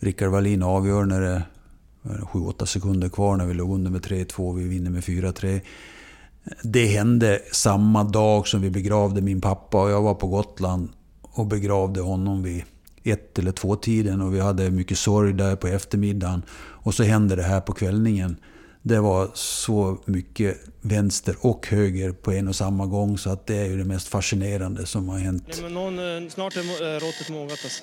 Rickard Wallin avgör när det är 7-8 sekunder kvar när vi låg under med 3-2. Vi vinner med 4-3. Det hände samma dag som vi begravde min pappa och jag var på Gotland och begravde honom vid ett eller två tiden och vi hade mycket sorg där på eftermiddagen. Och så hände det här på kvällningen. Det var så mycket vänster och höger på en och samma gång så att det är ju det mest fascinerande som har hänt. Nej, men någon, eh, snart är eh, råttet mogat alltså.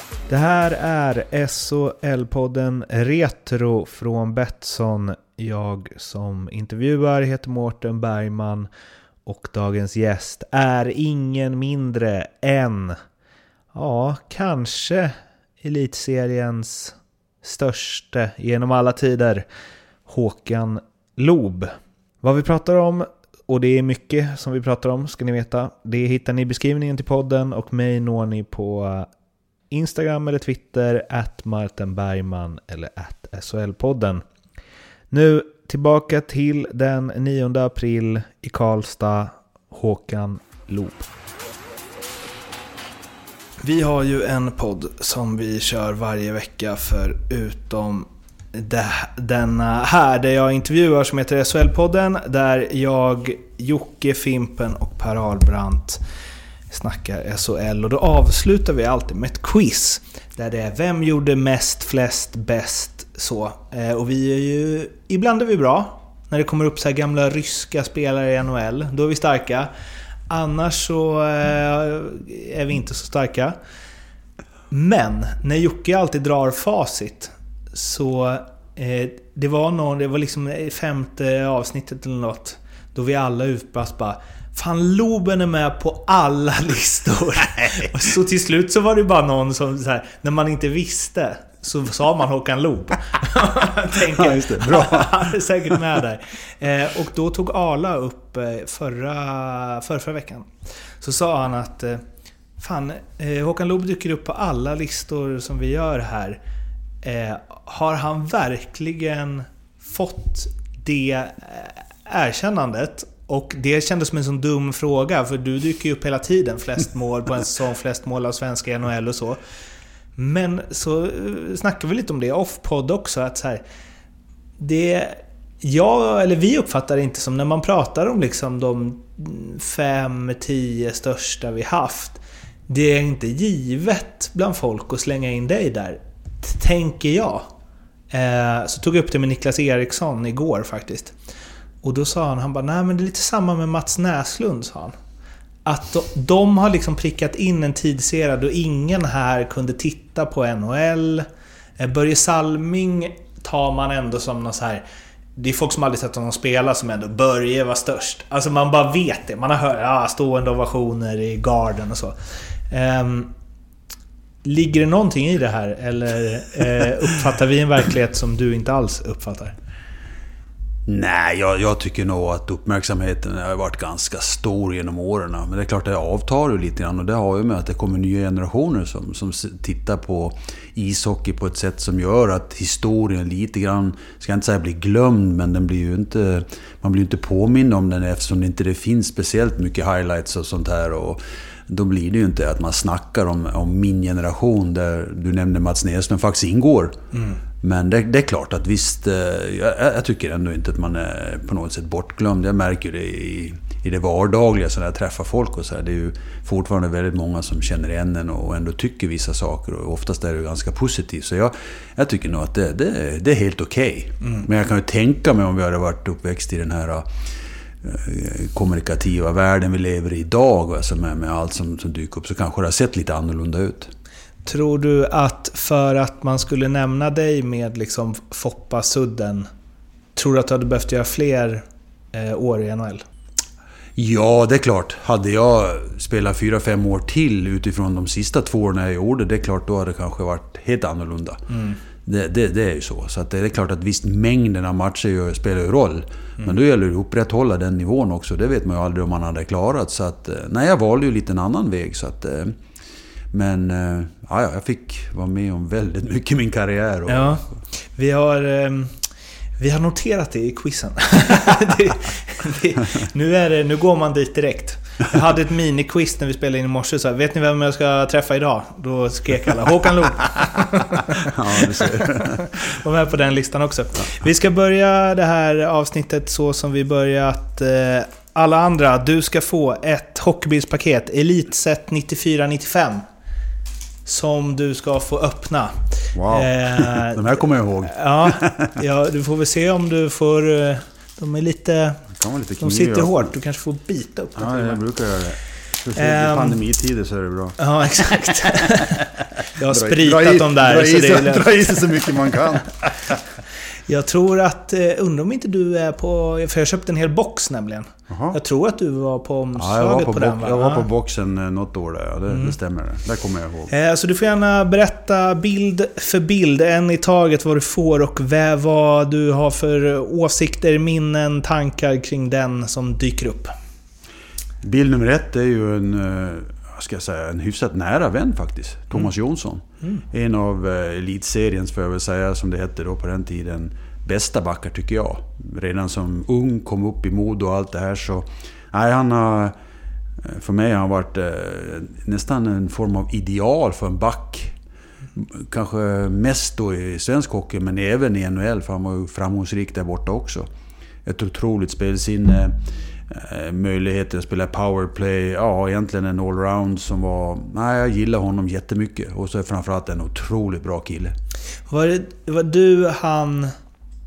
Det här är SHL-podden Retro från Betsson. Jag som intervjuar heter Mårten Bergman och dagens gäst är ingen mindre än, ja, kanske elitseriens störste genom alla tider, Håkan Loob. Vad vi pratar om, och det är mycket som vi pratar om ska ni veta, det hittar ni i beskrivningen till podden och mig når ni på Instagram eller Twitter, att Martin Bergman eller att SHL-podden. Nu tillbaka till den 9 april i Karlstad, Håkan Loob. Vi har ju en podd som vi kör varje vecka förutom det- denna här där jag intervjuar som heter SHL-podden där jag, Jocke Fimpen och Per Albrandt snackar SHL och då avslutar vi alltid med ett quiz. Där det är vem gjorde mest, flest, bäst, så. Eh, och vi är ju... Ibland är vi bra. När det kommer upp så här gamla ryska spelare i NHL, då är vi starka. Annars så eh, är vi inte så starka. Men när Jocke alltid drar facit så eh, det var någon, det var liksom femte avsnittet eller något. Då vi alla utbrast bara Fan Loben är med på alla listor. och så till slut så var det bara någon som så här, när man inte visste så sa man Håkan Loob. Tänker, Ja, just det. Bra. Han är säkert med där. Eh, och då tog Arla upp eh, förra, förra, förra veckan. Så sa han att eh, Fan, eh, Håkan Loob dyker upp på alla listor som vi gör här. Eh, har han verkligen fått det eh, erkännandet? Och det kändes som en sån dum fråga, för du dyker ju upp hela tiden. Flest mål på en säsong, flest mål av svenska i NHL och så. Men så eh, snackar vi lite om det off-podd också, att så här, det... Jag, eller vi uppfattar det inte som när man pratar om liksom de fem, tio största vi haft. Det är inte givet bland folk att slänga in dig där, tänker jag. Eh, så tog jag upp det med Niklas Eriksson igår faktiskt. Och då sa han, han bara, nej men det är lite samma med Mats Näslund, sa han. Att de, de har liksom prickat in en tidsera då ingen här kunde titta på NHL. Eh, Börje Salming tar man ändå som någon så här... Det är folk som aldrig sett honom spela som ändå Börje var störst. Alltså man bara vet det. Man har hört ja, stående ovationer i garden och så. Um, ligger det någonting i det här? Eller uh, uppfattar vi en verklighet som du inte alls uppfattar? Nej, jag, jag tycker nog att uppmärksamheten har varit ganska stor genom åren. Men det är klart, det avtar ju lite grann och det har ju med att det kommer nya generationer som, som tittar på ishockey på ett sätt som gör att historien lite grann, ska jag inte säga blir glömd, men den blir ju inte, man blir ju inte påmind om den eftersom det inte det finns speciellt mycket highlights och sånt här. Och, då blir det ju inte att man snackar om, om min generation där du nämnde Mats Näslund faktiskt ingår. Mm. Men det, det är klart att visst, eh, jag, jag tycker ändå inte att man är på något sätt bortglömd. Jag märker det i, i det vardagliga så när jag träffar folk och så här. Det är ju fortfarande väldigt många som känner igen en och ändå tycker vissa saker och oftast är det ganska positivt. Så jag, jag tycker nog att det, det, det är helt okej. Men jag kan ju tänka mig om vi hade varit uppväxt i den här eh, kommunikativa världen vi lever i idag, alltså med, med allt som, som dyker upp, så kanske det har sett lite annorlunda ut. Tror du att för att man skulle nämna dig med liksom Foppa-sudden, tror du att du hade behövt göra fler eh, år i NHL? Ja, det är klart. Hade jag spelat fyra fem år till utifrån de sista två åren jag gjorde, det är klart då hade det kanske varit helt annorlunda. Det, det, det är ju så. Så det är klart att visst, mängden av matcher spelar ju roll. Men då gäller det att upprätthålla den nivån också. Det vet man ju aldrig om man hade klarat. Så att, eh, nej, jag valde ju lite en annan väg. Så att, eh, men eh, ja, jag fick vara med om väldigt mycket i min karriär. Och, Ja, vi har, ehm, vi har noterat det i quizen. det, det, nu, är det, nu går man dit direkt. Jag hade ett miniquiz när vi spelade in i morse. Så här, vet ni vem jag ska träffa idag? Då skrek alla Håkan Loob. ja, du ser. Var med på den listan också. Vi ska börja det här avsnittet så som vi börjat eh, alla andra. Du ska få ett hockeybilspaket, Elitset 94-95. Som du ska få öppna. Wow. Eh, De här kommer jag ihåg. Ja, ja, du får väl se om du får... eh, De är lite... Lite De sitter hårt. Du kanske får bita upp dem Ja, jag brukar göra det. I Ehm. pandemitider så är det bra. Ja, exakt. Jag har spritat dem där, Dra så i, det är sig, lugnt. dra i sig så mycket man kan. Jag tror att... eh, Undrar om inte du är på... För jag köpte en hel box nämligen. Jaha. Jag tror att du var på Ja, omslaget jag var på, på, den va? jag var Ja. på boxen eh, något år där, ja, det, Mm. det stämmer. Det. Kommer jag ihåg. Eh, Så du får gärna berätta bild för bild, en i taget, vad du får och vad du har för åsikter, minnen, tankar kring den som dyker upp. Bild nummer ett är ju en, eh, ska jag säga, en hyfsat nära vän faktiskt. Thomas Jonsson. En av eh, elitseriens, får jag väl säga, som det hette då på den tiden, bästa backar tycker jag. Redan som ung, kom upp i mod och allt det här så... Nej, han har... eh, För mig har han varit eh, nästan en form av ideal för en back. Kanske mest då i svensk hockey, men även i NHL, för han var ju framgångsrik där borta också. Ett otroligt spelsinne, möjligheter att spela powerplay, ja egentligen en allround som var... Nej, jag gillar honom jättemycket. Och så är framförallt en otroligt bra kille. Var det, var du, han...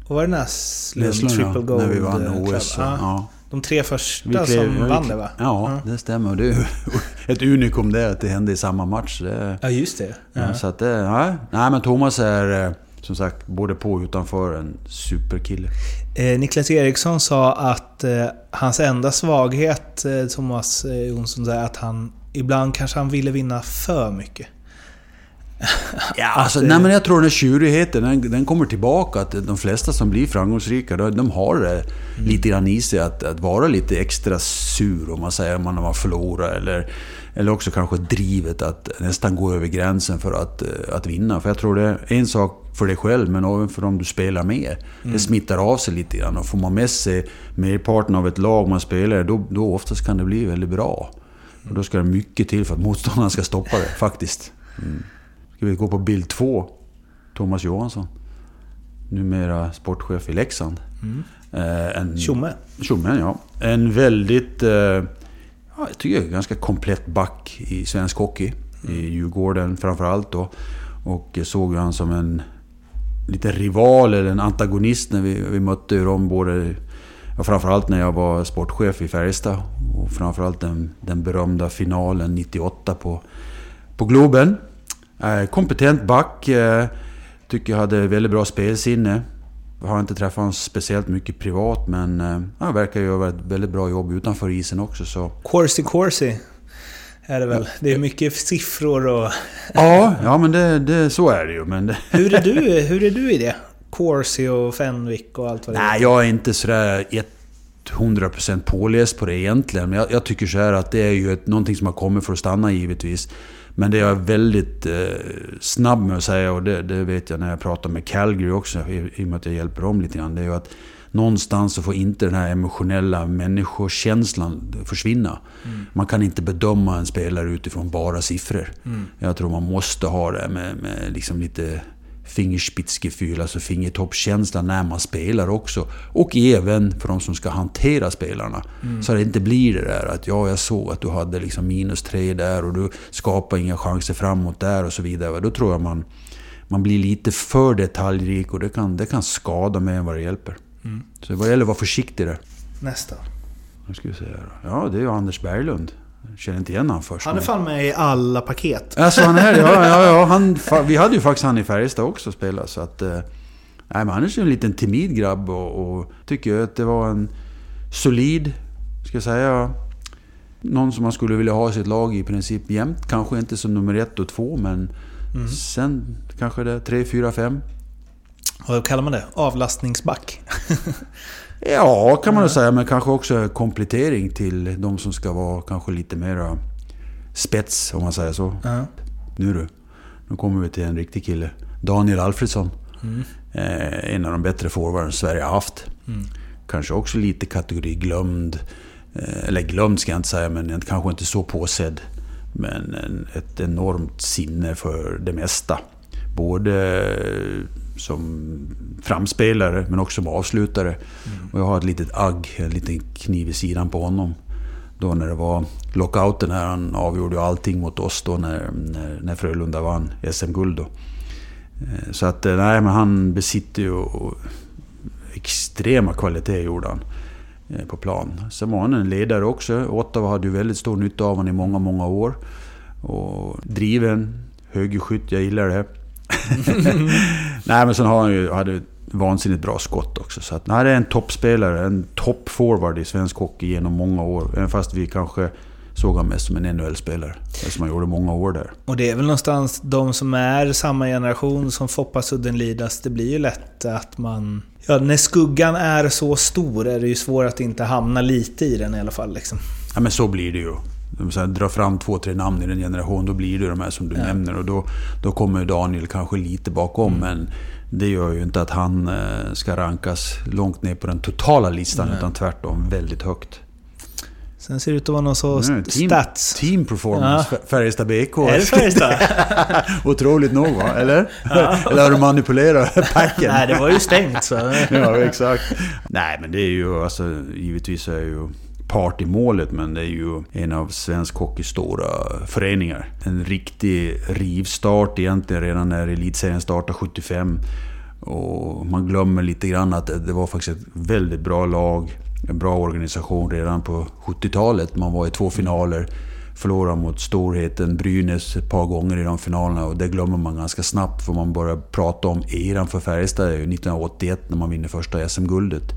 Vad var det Näslund? Näslund, ja, Triple Gold? när vi vann eh, OS. Ja. Ja. De tre första klev- som ja, vi- vann det va? Ja, det stämmer. Det är ett unikum det, att det hände i samma match. Det, Ja, just det. Ja. ja. Så att det, nej. nej, men Thomas är eh, som sagt både på och utanför en superkille. Eh, Niklas Eriksson sa att eh, hans enda svaghet, eh, Thomas Jonsson, är att han ibland kanske han ville vinna för mycket. Ja, alltså, nej, men jag tror den här tjurigheten, den, den kommer tillbaka. Att de flesta som blir framgångsrika, de, har det lite grann i sig att, att vara lite extra sur om man säger om man har förlorat. Eller, eller också kanske drivet att nästan gå över gränsen för att, att vinna. För jag tror det är en sak för dig själv, men även för dem du spelar med. Det smittar av sig lite grann. Och får man med sig merparten av ett lag man spelar då, då oftast kan det bli väldigt bra. Och då ska det mycket till för att motståndaren ska stoppa det, faktiskt. Ska vi gå på bild två? Thomas Johansson. Numera sportchef i Leksand. Eh, en, Tjomme. Tjommen, ja. En väldigt, eh, ja, jag tycker jag, ganska komplett back i svensk hockey. I Djurgården framförallt då. Och såg ju han som en lite rival eller en antagonist när vi, vi mötte ju dem både... Ja, framförallt när jag var sportchef i Färjestad. Och framförallt den, den berömda finalen 98 på, på Globen. Eh, kompetent back. Eh, tycker jag hade väldigt bra spelsinne. Jag har inte träffat honom speciellt mycket privat men eh, han verkar göra ett väldigt bra jobb utanför isen också. Så. Corsi Corsi är det väl. Det är mycket siffror och... Ja, ja men det, det, så är det ju. Men det, Hur är du, hur är du i det? Corsi och Fenwick och allt vad det Nej, jag är inte sådär 100% påläst på det egentligen. Men jag, jag tycker så här att det är ju ett, någonting som har kommit för att stanna givetvis. Men det jag är väldigt eh, snabb med att säga, och det, det vet jag när jag pratar med Calgary också, i, i och med att jag hjälper dem lite grann. Det är ju att någonstans så får inte den här emotionella människokänslan försvinna. Man kan inte bedöma en spelare utifrån bara siffror. Jag tror man måste ha det med, med liksom lite fingerspitzgefühl, alltså fingertoppskänsla när man spelar också. Och även för de som ska hantera spelarna. Så att det inte blir det där att ja, jag såg att du hade liksom minus tre där och du skapar inga chanser framåt där och så vidare. Då tror jag man, man blir lite för detaljrik och det kan, det kan skada mer än vad det hjälper. Så vad gäller att vara försiktig där. Nästa. Nu ska vi här. då. Ja, det är ju Anders Berglund. Jag känner inte igen honom först. Han är men- fan med i alla paket. Alltså han är ja, ja, ja. Han, vi hade ju faktiskt han i Färjestad också spela så att... Eh, nej men han är ju en liten timid grabb och, och tycker att det var en solid, ska jag säga... Någon som man skulle vilja ha i sitt lag i princip jämt. Kanske inte som nummer ett och två men... Sen kanske det är tre, fyra, fem. Vad kallar man det? Avlastningsback? Ja, kan man nog säga. Men kanske också komplettering till de som ska vara kanske lite mera spets, om man säger så. Ja. Nu du. Nu kommer vi till en riktig kille. Daniel Alfredsson. Eh, en av de bättre forwarden Sverige har haft. Kanske också lite kategori glömd. Eh, eller glömd ska jag inte säga, men en- kanske inte så påsedd. Men en, ett enormt sinne för det mesta. Både som framspelare men också som avslutare. Och jag har ett litet agg, en liten kniv i sidan på honom. Då när det var lockouten här, han avgjorde ju allting mot oss då när, när, när Frölunda vann SM-guld. Eh, Så att, eh, nej men han besitter ju extrema kvaliteter gjorde han eh, på plan. Sen var han en ledare också. Ottawa hade ju väldigt stor nytta av honom i många, många år. Och driven, högerskytt, jag gillar det. nej men sen har han ju, hade vansinnigt bra skott också. Så att, nej, det är en toppspelare, en toppforward i svensk hockey genom många år. Även fast vi kanske såg honom mest som en NHL-spelare. Eftersom han gjorde många år där. Och det är väl någonstans de som är samma generation som Foppa Sudden-Lidas. Det blir ju lätt att man... Ja, när skuggan är så stor är det ju svårt att inte hamna lite i den i alla fall. Liksom. Ja men så blir det ju. Här, drar fram två, tre namn i den generation, då blir det de här som du nämner. Och då, då kommer Daniel kanske lite bakom, men det gör ju inte att han eh, ska rankas långt ner på den totala listan, utan tvärtom väldigt högt. Sen ser det ut att vara någon så det team, stats... team performance, Ja. Fär- Färjestad BK. Är det Färjestad? Otroligt nog va? Eller? Eller har du manipulerat packen? Nej, det var ju stängt så... Ja, exakt. Nej, men det är ju alltså... Givetvis är ju part i målet, men det är ju en av svensk hockeys stora föreningar. En riktig rivstart egentligen redan när elitserien startade 75. Och man glömmer lite grann att det var faktiskt ett väldigt bra lag. En bra organisation redan på 70-talet. Man var i två finaler. Förlorade mot storheten Brynäs ett par gånger i de finalerna och det glömmer man ganska snabbt för man börjar prata om eran för Färjestad 1981 när man vinner första SM-guldet.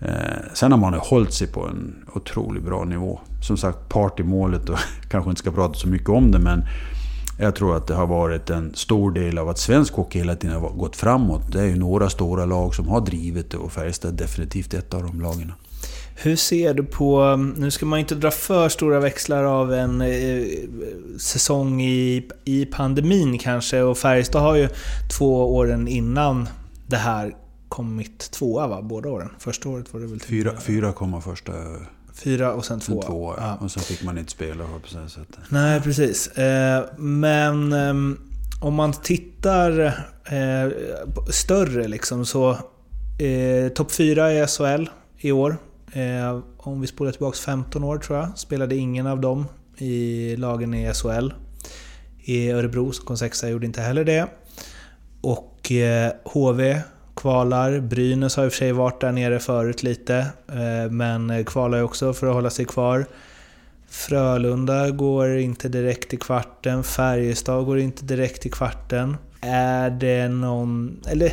Eh, sen har man ju hållit sig på en otroligt bra nivå. Som sagt, partymålet och kanske inte ska prata så mycket om det men jag tror att det har varit en stor del av att svensk hockey hela tiden har gått framåt. Det är ju några stora lag som har drivit det och Färjestad är definitivt ett av de lagen. Hur ser du på... Nu ska man inte dra för stora växlar av en eh, säsong i, i pandemin kanske. Och Färjestad har ju två åren innan det här kommit tvåa va? Båda åren. Första året var det väl... Fyra, fyra kom första... Fyra och sen Sen tvåa. två, ja. Och sen fick man inte spela på så sätt. Nej, precis. Eh, Men ehm, om man tittar eh, större liksom så... eh, Topp 4 i SHL i år. Om vi spolar tillbaka 15 år tror jag, spelade ingen av dem i lagen i SHL. I Örebro som kom sexa gjorde inte heller det. Och HV kvalar. Brynäs har i och för sig varit där nere förut lite, eh, men kvalar ju också för att hålla sig kvar. Frölunda går inte direkt i kvarten, Färjestad går inte direkt i kvarten. Är det någon... Eller...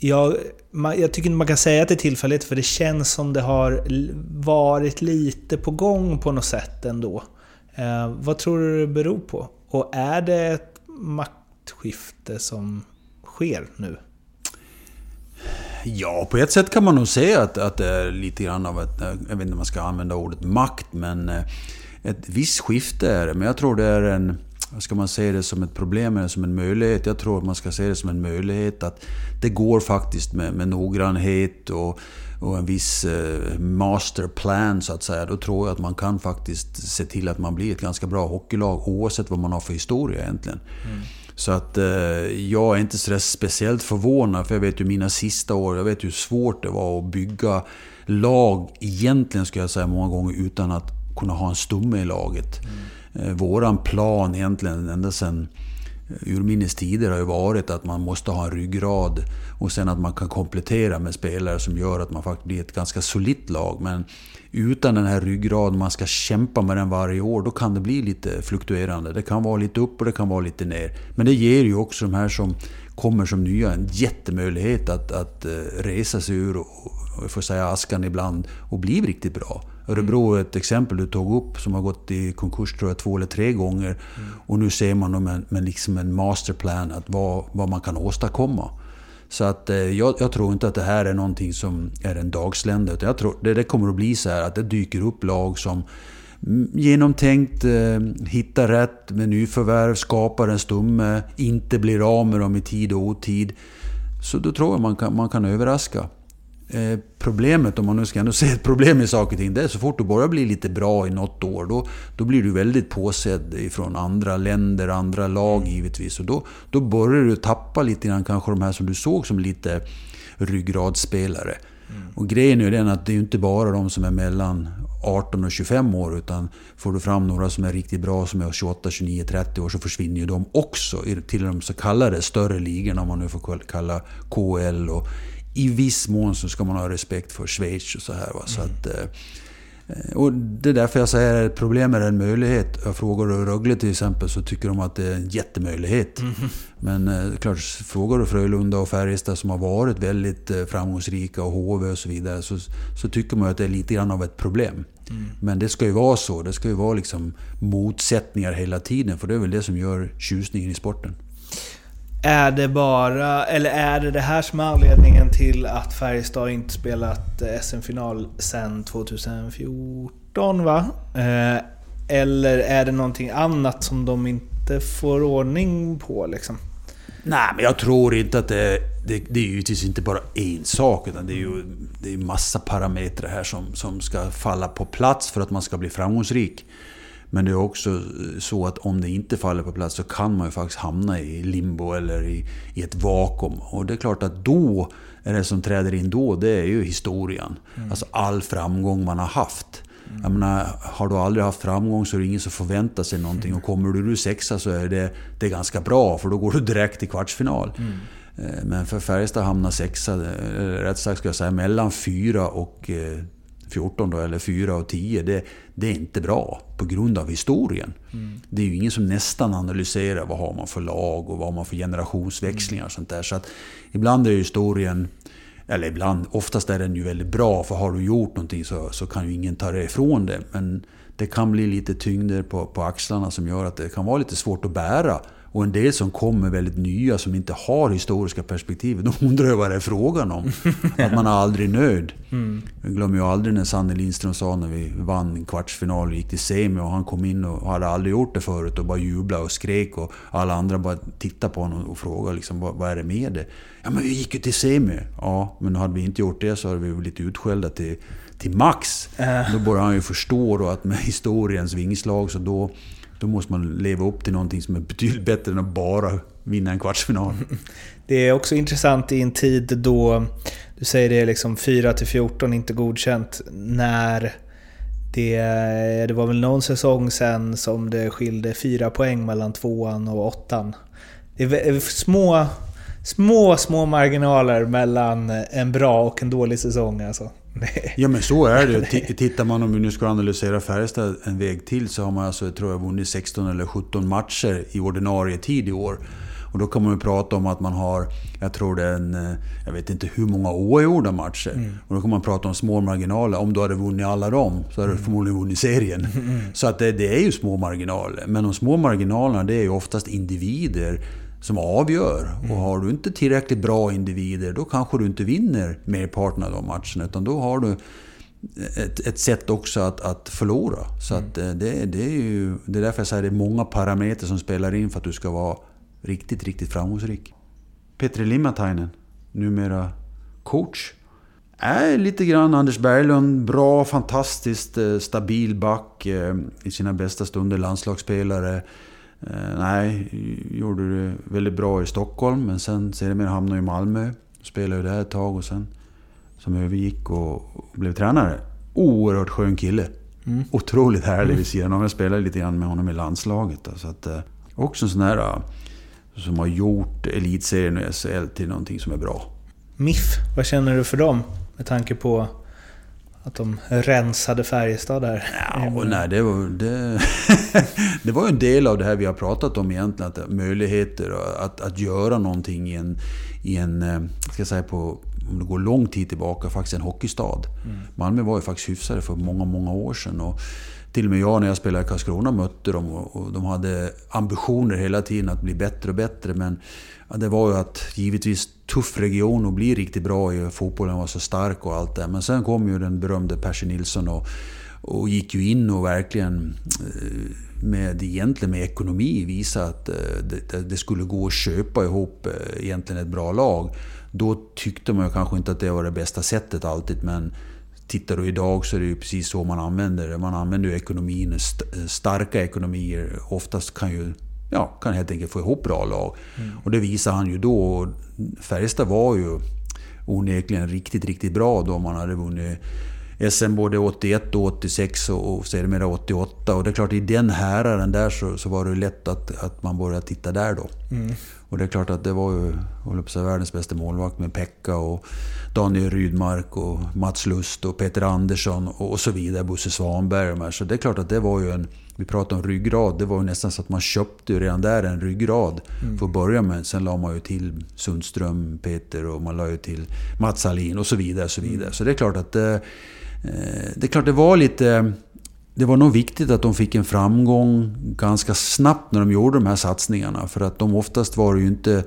Jag, jag tycker inte man kan säga att det är tillfälligt, för det känns som det har varit lite på gång på något sätt ändå. Eh, vad tror du det beror på? Och är det ett maktskifte som sker nu? Ja, på ett sätt kan man nog säga att, att det är lite grann av ett... Eh, jag vet inte om man ska använda ordet makt, men eh, ett visst skifte är det. Men jag tror det är en... Ska man se det som ett problem eller som en möjlighet? Jag tror att man ska se det som en möjlighet att det går faktiskt med, med noggrannhet och, och en viss eh, masterplan så att säga. Då tror jag att man kan faktiskt se till att man blir ett ganska bra hockeylag oavsett vad man har för historia egentligen. Mm. Så att eh, jag är inte så speciellt förvånad, för jag vet ju mina sista år, jag vet hur svårt det var att bygga lag, egentligen skulle jag säga många gånger, utan att kunna ha en stumme i laget. Eh, våran plan egentligen, ända sedan urminnes tider, har ju varit att man måste ha en ryggrad och sen att man kan komplettera med spelare som gör att man faktiskt blir ett ganska solitt lag. Men utan den här ryggraden, man ska kämpa med den varje år, då kan det bli lite fluktuerande. Det kan vara lite upp och det kan vara lite ner. Men det ger ju också de här som kommer som nya en jättemöjlighet att, att eh, resa sig ur, och, och får säga askan ibland, och bli riktigt bra. Örebro är ett exempel du tog upp som har gått i konkurs tror jag två eller tre gånger. Och nu ser man dem med, med liksom en masterplan att vad, vad man kan åstadkomma. Så att eh, jag, jag, tror inte att det här är någonting som är en dagslända. Utan jag tror det, det kommer att bli så här att det dyker upp lag som mm, genomtänkt, eh, hittar rätt med nyförvärv, skapar en stumme, inte blir av med dem i tid och otid. Så då tror jag man kan, man kan överraska. Eh, problemet, om man nu ska ändå se ett problem i saker och ting, det är så fort du börjar bli lite bra i något år, då, då blir du väldigt påsedd ifrån andra länder, andra lag givetvis. Och då, då börjar du tappa lite grann kanske de här som du såg som lite ryggradsspelare. Mm. Och grejen är ju den att det är inte bara de som är mellan 18 och 25 år, utan får du fram några som är riktigt bra, som är 28, 29, 30 år, så försvinner ju de också till de så kallade större ligorna, om man nu får kalla KL och i viss mån så ska man ha respekt för Schweiz och så här. Va? Så mm. att, eh, och det är därför jag säger att problem är en möjlighet. Jag frågar Rögle till exempel så tycker de att det är en jättemöjlighet. Mm. Men eh, klart, frågar du Frölunda och Färjestad som har varit väldigt eh, framgångsrika och HV och så vidare så, så tycker man att det är lite grann av ett problem. Mm. Men det ska ju vara så. Det ska ju vara liksom motsättningar hela tiden för det är väl det som gör tjusningen i sporten. Är det bara, eller är det det här som är anledningen till att Färjestad inte spelat SM-final sedan 2014 va? Eh, eller är det någonting annat som de inte får ordning på liksom? Nej, men jag tror inte att det, det, det är ju givetvis inte bara en sak, utan det är ju det är massa parametrar här som, som ska falla på plats för att man ska bli framgångsrik. Men det är också så att om det inte faller på plats så kan man ju faktiskt hamna i limbo eller i, i ett vakuum. Och det är klart att då, är det som träder in då, det är ju historien. Mm. Alltså all framgång man har haft. Mm. Jag menar, har du aldrig haft framgång så är det ingen som förväntar sig någonting. Och kommer du sexa så är det, det är ganska bra, för då går du direkt till kvartsfinal. Mm. Eh, men för Färjestad hamna sexa, rätt sagt ska jag säga mellan fyra och eh, 14 då, eller 4 och 10, det, det, är inte bra på grund av historien. Mm. Det är ju ingen som nästan analyserar vad har man för lag och vad har man för generationsväxlingar och sånt där. Så att ibland är historien, eller ibland, oftast är den ju väldigt bra, för har du gjort någonting så, så kan ju ingen ta det ifrån det. Men det kan bli lite tyngder på, på axlarna som gör att det kan vara lite svårt att bära och en del som kommer väldigt nya, som inte har historiska perspektiv, de undrar vad det är frågan om. Att man är aldrig nöjd. Mm. Jag glömmer ju aldrig när Sanne Lindström sa när vi vann en kvartsfinal och gick till semi och han kom in och hade aldrig gjort det förut och bara jublade och skrek och alla andra bara tittade på honom och frågade liksom, vad, vad är det med det? Ja men vi gick ju till semi. Ja, men hade vi inte gjort det så hade vi blivit utskällda till, till max. Äh. Då började han ju förstå då att med historiens vingslag så då då måste man leva upp till någonting som är betydligt bättre än att bara vinna en kvartsfinal. Det är också intressant i en tid då, du säger det är liksom 4 14 inte godkänt, när det, det var väl någon säsong sen som det skilde fyra poäng mellan tvåan och åttan. Det är små, små, små marginaler mellan en bra och en dålig säsong alltså. Ja men så är det Tittar man om vi nu ska analysera Färjestad en väg till så har man alltså, tror jag, vunnit 16 eller 17 matcher i ordinarie tid i år. Och då kan man ju prata om att man har, jag tror det är en, eh, jag vet inte hur många oavgjorda matcher. Mm. Och då kan man prata om små marginaler. Om du hade vunnit alla dem så hade du mm. förmodligen vunnit serien. Mm. Så att det, det, är ju små marginaler. Men de små marginalerna det är ju oftast individer som avgör. Mm. Och har du inte tillräckligt bra individer, då kanske du inte vinner merparten av de matcherna. Utan då har du ett, ett sätt också att, att förlora. Så mm. att eh, det, det, är ju, det är därför jag säger att det är många parametrar som spelar in för att du ska vara riktigt, riktigt framgångsrik. Petri Limatainen, numera coach. Är lite grann Anders Berglund. Bra, fantastiskt eh, stabil back. Eh, I sina bästa stunder landslagsspelare. Eh, nej, gjorde det väldigt bra i Stockholm men sen sedermera hamnade jag i Malmö. Spelade där ett tag och sen som övergick och blev tränare. Oerhört skön kille. Mm. Otroligt härlig vid sidan om. Jag spelade lite grann med honom i landslaget. Då, så att, eh, också en sån här eh, som har gjort elitserien och SHL till någonting som är bra. MIF, vad känner du för dem? Med tanke på att de rensade Färjestad där. Ja, och nej, det, var, det, det var en del av det här vi har pratat om egentligen. Att möjligheter att, att göra någonting i en, i en eh, ska säga på, om det går lång tid tillbaka, faktiskt en hockeystad. Mm. Malmö var ju faktiskt hyfsade för många, många år sedan. Och till och med jag när jag spelade i Karlskrona mötte dem och, och de hade ambitioner hela tiden att bli bättre och bättre. Men ja, det var ju att givetvis tuff region och bli riktigt bra i fotbollen var så stark och allt det. Men sen kom ju den berömde Percy Nilsson och, och gick ju in och verkligen eh, med, egentligen med ekonomi visa att eh, det, det, skulle gå att köpa ihop eh, egentligen ett bra lag. Då tyckte man kanske inte att det var det bästa sättet alltid, men tittar du idag så är det ju precis så man använder det. Man använder ju ekonomin, starka ekonomier. Oftast kan ju ja, kan helt enkelt få ihop bra lag. Mm. Och det visar han ju då. Färjestad var ju onekligen riktigt, riktigt bra då man hade vunnit SM både 81 och 86 och, sedermera 88. Och det är klart, i den häraden där så, så var det lätt att, att man började titta där då. Mm. Och det är klart att det var ju på världens bästa målvakt med Pekka och Daniel Rydmark och Mats Lust och Peter Andersson och, och så vidare. Bosse Svanberg och de här. Så det är klart att det var ju en... Vi pratar om ryggrad. Det var ju nästan så att man köpte ju redan där en ryggrad mm. för att börja med. Sen la man ju till Sundström, Peter och man la ju till Mats Hallin och så vidare. så vidare. Så det är klart att det, Eh, det är klart, det var lite... Det var nog viktigt att de fick en framgång ganska snabbt när de gjorde de här satsningarna. För att de oftast var ju inte...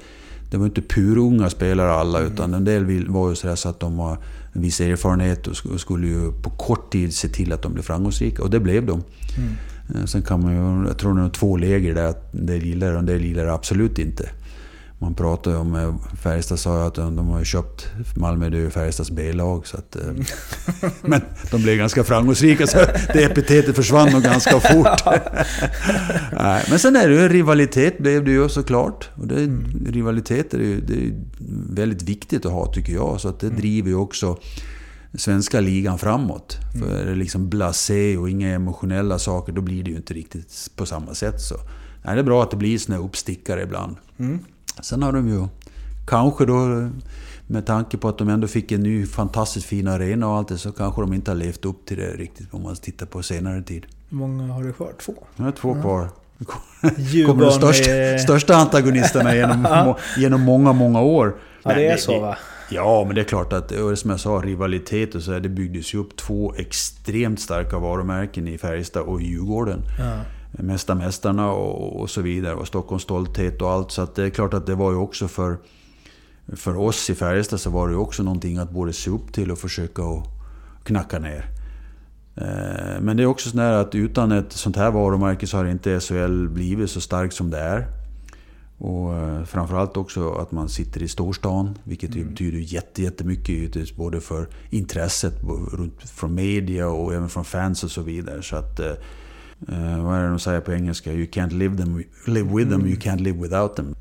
Det var inte purunga spelare alla, mm. utan en del var ju sådär så att de har en viss erfarenhet och skulle ju på kort tid se till att de blev framgångsrika. Och det blev de. Mm. Eh, sen kan man ju... Jag tror det är två läger där. En del gillar det och en del gillar det absolut inte man pratar ju om, eh, Färjestad sa ju att de, har köpt Malmö, det är ju Färjestads B-lag. Så att, mm. men de blev ganska framgångsrika så det epitetet försvann nog ganska fort. Nej, men sen är det ju rivalitet blev det ju såklart. Och det, mm. Rivalitet är ju, det är väldigt viktigt att ha tycker jag. Så att det mm. driver ju också svenska ligan framåt. Mm. För är det liksom blasé och inga emotionella saker, då blir det ju inte riktigt på samma sätt. Så. Nej, det är bra att det blir såna uppstickare ibland. Mm. Sen har de ju kanske då med tanke på att de ändå fick en ny fantastiskt fin arena och allt det så kanske de inte har levt upp till det riktigt om man tittar på senare tid. Hur många har du kvar? Två? Har två ja. kvar. kommer de största, är... största antagonisterna genom, genom många, många år. Ja, det är så va? Ja, men det är klart att, som jag sa, rivalitet och så här, det byggdes ju upp två extremt starka varumärken i Färjestad och Djurgården. Ja. Mästa Mästarna och, och så vidare. Och Stockholms stolthet och allt. Så att det är klart att det var ju också för, för oss i Färjestad så var det ju också någonting att både se upp till och försöka att knacka ner. Eh, men det är också så att utan ett sånt här varumärke så har inte SHL blivit så starkt som det är. Och eh, framförallt också att man sitter i storstan, vilket mm. betyder jättemycket både för intresset från media och även från fans och så vidare. Så att eh, Uh, vad är det de säger på engelska? You can't live, them, live with them, you can't live without them.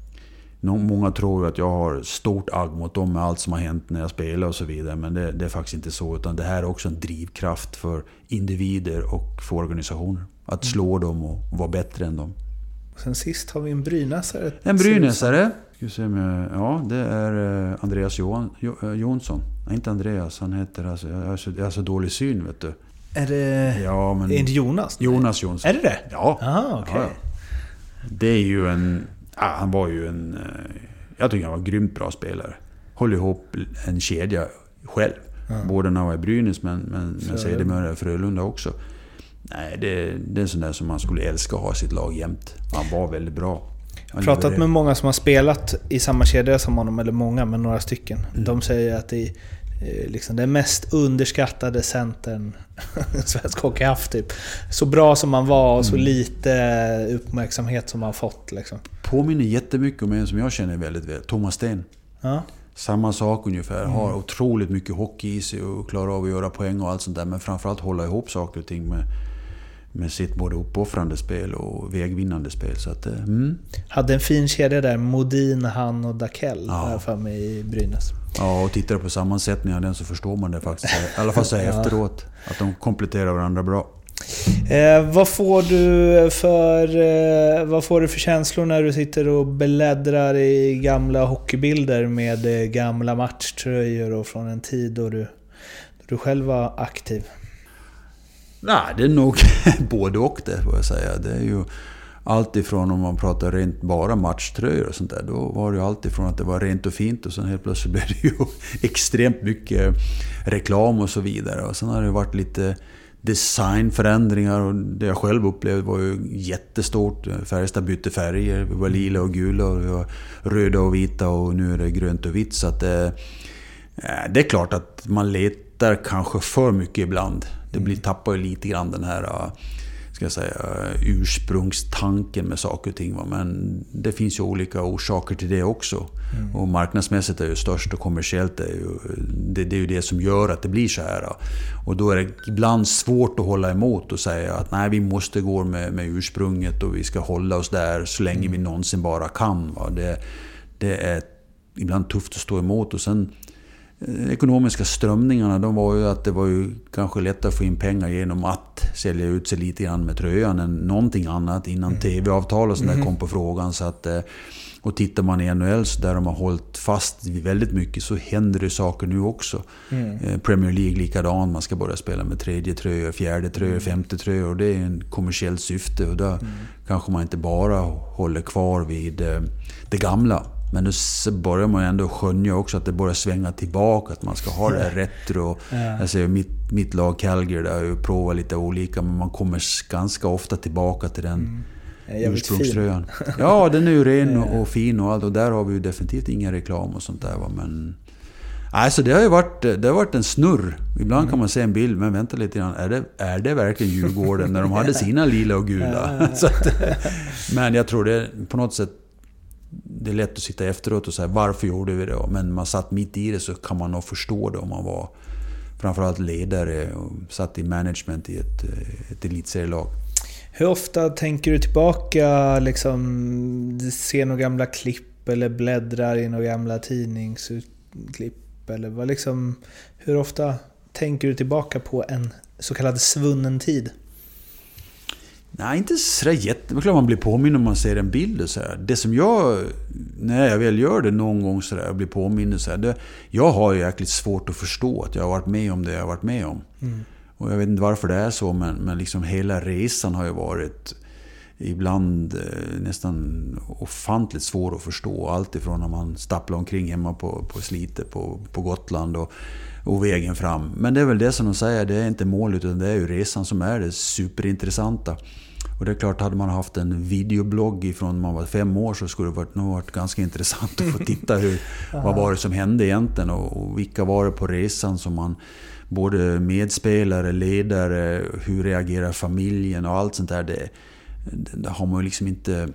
Många tror att jag har stort agg mot dem med allt som har hänt när jag spelar och så vidare. Men det, det, är faktiskt inte så. Utan det här är också en drivkraft för individer och för organisationer. Att slå dem och vara bättre än dem. Sen sist har vi en brynäsare. En brynäsare. Ja, det är eh, Andreas Johan, eh, Jonsson. Nej, inte Andreas. Han heter... Alltså, jag, har så, jag har så dålig syn, vet du. Är det... Ja, men... Är inte Jonas? Jonas Jonsson. Är det det? Ja. Aha, okay. Ja, Det är ju en... Ja, han var ju en... Eh, jag tycker han var en grymt bra spelare. Håller ihop en kedja själv. Ja. Både när han var i Brynäs men, men, men sedermera Frölunda också. Nej, det, det är en sån där som man skulle älska att ha i sitt lag jämt. Han var väldigt bra. Jag har pratat med många som har spelat i samma kedja som honom, eller många, men några stycken. Mm. De säger att det liksom den mest underskattade centern svensk hockey haft. Typ. Så bra som man var och så mm. lite uppmärksamhet som man fått. Liksom. Påminner jättemycket om en som jag känner väldigt väl, Thomas Sten. Ja. Samma sak ungefär. Mm. Har otroligt mycket hockey i sig och klarar av att göra poäng och allt sånt där. Men framförallt hålla ihop saker och ting med, med sitt både uppoffrande spel och vägvinnande spel. Så att, eh, mm. Hade en fin kedja där. Modin, han och Dakell ja. för mig i Brynäs. Ja, och tittar på sammansättningen av den så förstår man det faktiskt. I alla fall så ja. efteråt. Att de kompletterar varandra bra. Eh, vad, får du för, eh, vad får du för känslor när du sitter och beläddrar i gamla hockeybilder med eh, gamla matchtröjor och från en tid då du, då du själv var aktiv? Nej, det är nog både och det får jag säga. Det är ju allt ifrån om man pratar rent bara matchtröjor och sånt där. Då var det ju allt ifrån att det var rent och fint och sen helt plötsligt blev det ju extremt mycket reklam och så vidare. Och sen har det varit lite designförändringar och det jag själv upplevde var ju jättestort. Färjestad bytte färger. Vi var lila och gula och vi var röda och vita och nu är det grönt och vitt. Så att det, det är klart att man letar kanske för mycket ibland. Det blir, tappar ju lite grann den här ska jag säga, ursprungstanken med saker och ting. Men det finns ju olika orsaker till det också. Mm. Och marknadsmässigt är ju störst och kommersiellt är ju, det, det, är ju det som gör att det blir så här. Och då är det ibland svårt att hålla emot och säga att nej, vi måste gå med, med ursprunget och vi ska hålla oss där så länge mm. vi någonsin bara kan. Va? Det, det är ibland tufft att stå emot. Och sen ekonomiska strömningarna de var ju att det var ju kanske lättare att få in pengar genom att sälja ut sig lite grann med tröjan än någonting annat innan mm. TV-avtal och sånt mm. kom på frågan. Så att, eh, och tittar man i NHL så där de har hållit fast väldigt mycket så händer det saker nu också. Mm. Eh, Premier League likadant, man ska börja spela med tredje tröjor, fjärde tröjor, mm. femte tröjor. Och det är en kommersiellt syfte och där mm. kanske man inte bara håller kvar vid det gamla. Men nu börjar man ju ändå skönja också att det börjar svänga tillbaka. Att man ska ha det här retro. Ja. Jag ser mitt, mitt lag Calgary, där har ju provat lite olika. Men man kommer ganska ofta tillbaka till den mm. ursprungströjan. Ja, den är ju ren och, och, fin och allt. Och där har vi ju definitivt ingen reklam och sånt där. Va? Men... Alltså det har ju varit, det har varit en snurr. Ibland mm. kan man se en bild, men vänta lite grann. Är det, är det verkligen Djurgården när de hade sina lila och gula? att, men jag tror det på något sätt det är lätt att sitta efteråt och säga varför gjorde vi det? Men man satt mitt i det så kan man nog förstå det om man var framförallt ledare och satt i management i ett, eh, ett elitserielag. Hur ofta tänker du tillbaka, liksom, ser några gamla klipp eller bläddrar i några gamla tidningsklipp? Eller vad liksom, hur ofta tänker du tillbaka på en så kallad svunnen tid? Nej, inte sådär jätte... Det är klart man blir påminn om man ser en bild och så här. Det som jag... När jag väl gör det någon gång sådär och blir påmind så här, det, Jag har ju jäkligt svårt att förstå att jag har varit med om det jag har varit med om. Mm. Och jag vet inte varför det är så, men, men liksom hela resan har ju varit ibland eh, nästan ofantligt svår att förstå. Allt ifrån när man stapplar omkring hemma på, på Slite på, på Gotland och, och vägen fram. Men det är väl det som de säger, det är inte målet utan det är ju resan som är det superintressanta. Och det är klart, hade man haft en videoblogg ifrån man var fem år så skulle det varit, nog varit ganska intressant att få titta hur, vad var det som hände egentligen och, och vilka var det på resan som man både medspelare, ledare, hur reagerar familjen och allt sånt där. Det, det har man ju liksom inte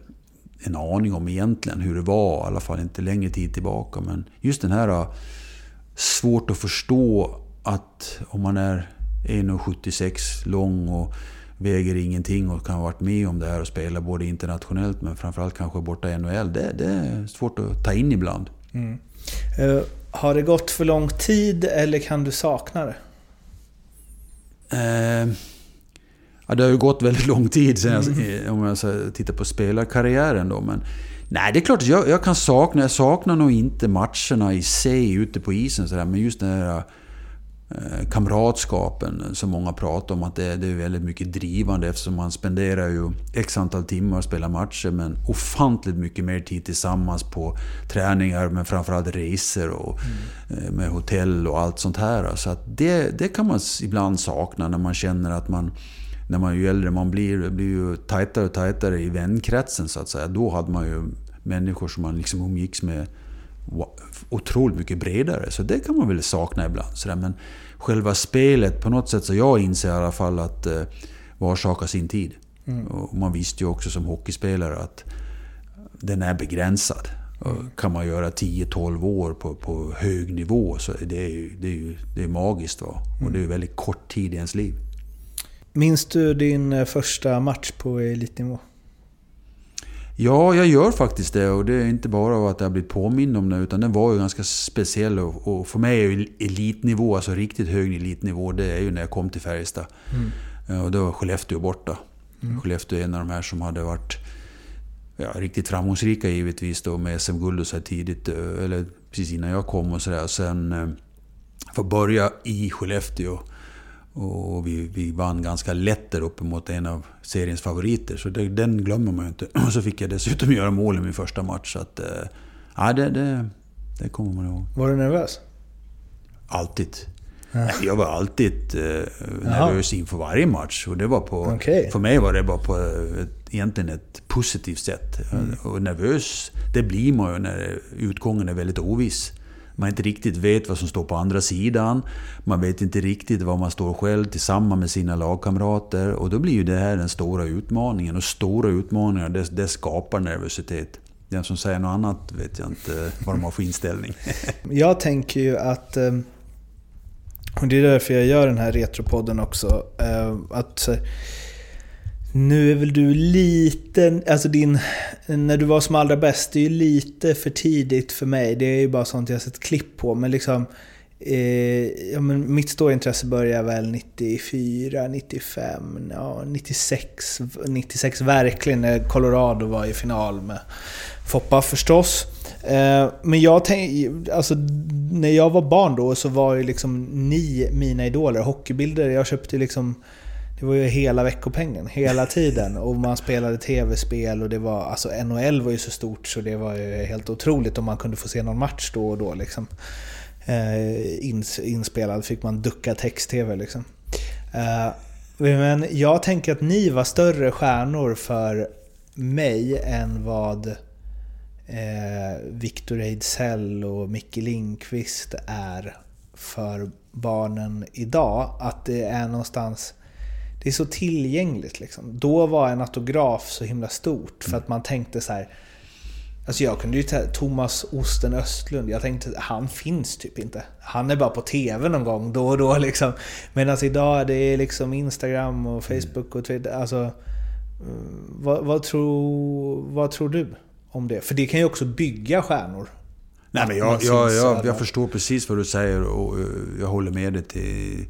en aning om egentligen hur det var, i alla fall inte längre tid tillbaka. Men just den här svårt att förstå att om man är 1,76 lång och väger ingenting och kan ha varit med om det här och spela både internationellt men framförallt kanske borta i NHL. Det, det är svårt att ta in ibland. Mm. Uh, har det gått för lång tid eller kan du sakna det? Uh, ja, det har ju gått väldigt lång tid sen mm. om jag tittar på spelarkarriären då. Men, nej, det är klart att jag, jag, kan sakna, jag saknar nog inte matcherna i sig ute på isen. Så där, men just den här Eh, kamratskapen som många pratar om. Att det, det, är väldigt mycket drivande eftersom man spenderar ju x antal timmar och spelar matcher men ofantligt mycket mer tid tillsammans på träningar men framförallt resor och mm. med hotell och allt sånt här. Så att det, det kan man ibland sakna när man känner att man när man ju äldre man blir, blir ju tajtare och tajtare i vänkretsen så att säga. Då hade man ju människor som man liksom umgicks med otroligt mycket bredare. Så det kan man väl sakna ibland. Så. Men själva spelet, på något sätt så jag inser i alla fall att eh, var sak har sin tid. Mm. Och man visste ju också som hockeyspelare att den är begränsad. Mm. Kan man göra 10-12 år på, på hög nivå så det är ju, det är ju det är magiskt. Va? Och det är ju väldigt kort tid i ens liv. Minns du din eh, första match på elitnivå? Ja, jag gör faktiskt det. Och det är inte bara att jag blivit påmind om det, utan den var ju ganska speciell. Och, för mig är ju elitnivå, alltså riktigt hög elitnivå, det är ju när jag kom till Färjestad. Mm. Och då var Skellefteå borta. Mm. Skellefteå är en av de här som hade varit ja, riktigt framgångsrika givetvis då med SM-guld och så här tidigt, eller precis innan jag kom och sådär. Sen eh, få börja i Skellefteå och vi, vi vann ganska lätt där uppe mot en av seriens favoriter. Så det, den glömmer man ju inte. Och så fick jag dessutom göra mål i min första match. Så att, eh, ja, det, det, det kommer man ihåg. Var du nervös? Alltid. Jag var alltid eh, nervös inför varje match. Och det var på, Okej. För mig var det bara på ett, egentligen ett positivt sätt. Och nervös, det blir man ju när utgången är väldigt oviss. Man inte riktigt vet vad som står på andra sidan. Man vet inte riktigt var man står själv tillsammans med sina lagkamrater. Och då blir ju det här den stora utmaningen. Och stora utmaningar, det, det skapar nervositet. Den som säger något annat vet jag inte vad de har för inställning. Jag tänker ju att... Ehm, och det är därför jag gör den här Retropodden också. Ehm, att eh, nu är väl du lite... Alltså din... När du var som allra bäst, det är ju lite för tidigt för mig. Det är ju bara sånt jag sett klipp på. Men liksom... Eh, ja, men mitt stora intresse började väl 94, 95, ja, 96, 96 verkligen när Colorado var i final med Foppa förstås. Eh, men jag tänkte... alltså när jag var barn då så var ju liksom ni mina idoler. Hockeybilder, jag köpte liksom det var ju hela veckopengen, hela tiden. Och man spelade tv-spel och det var... Alltså NHL var ju så stort så det var ju helt otroligt om man kunde få se någon match då och då liksom. Eh, ins, inspelad fick man ducka text-tv liksom. Eh, men jag tänker att ni var större stjärnor för mig än vad eh, Victor Ejdsell och Micke Lindqvist är för barnen idag. Att det är någonstans... Det är så tillgängligt liksom. Då var en autograf så himla stort för att man tänkte så här. Alltså jag kunde ju ta Thomas Osten Östlund, jag tänkte han finns typ inte. Han är bara på TV någon gång då och då liksom. Medan idag det är liksom Instagram och Facebook och Twitter. Alltså, mm, vad, vad, tror, vad tror du om det? För det kan ju också bygga stjärnor. Nej, men jag, jag, jag, jag förstår precis vad du säger och eh, jag håller med dig till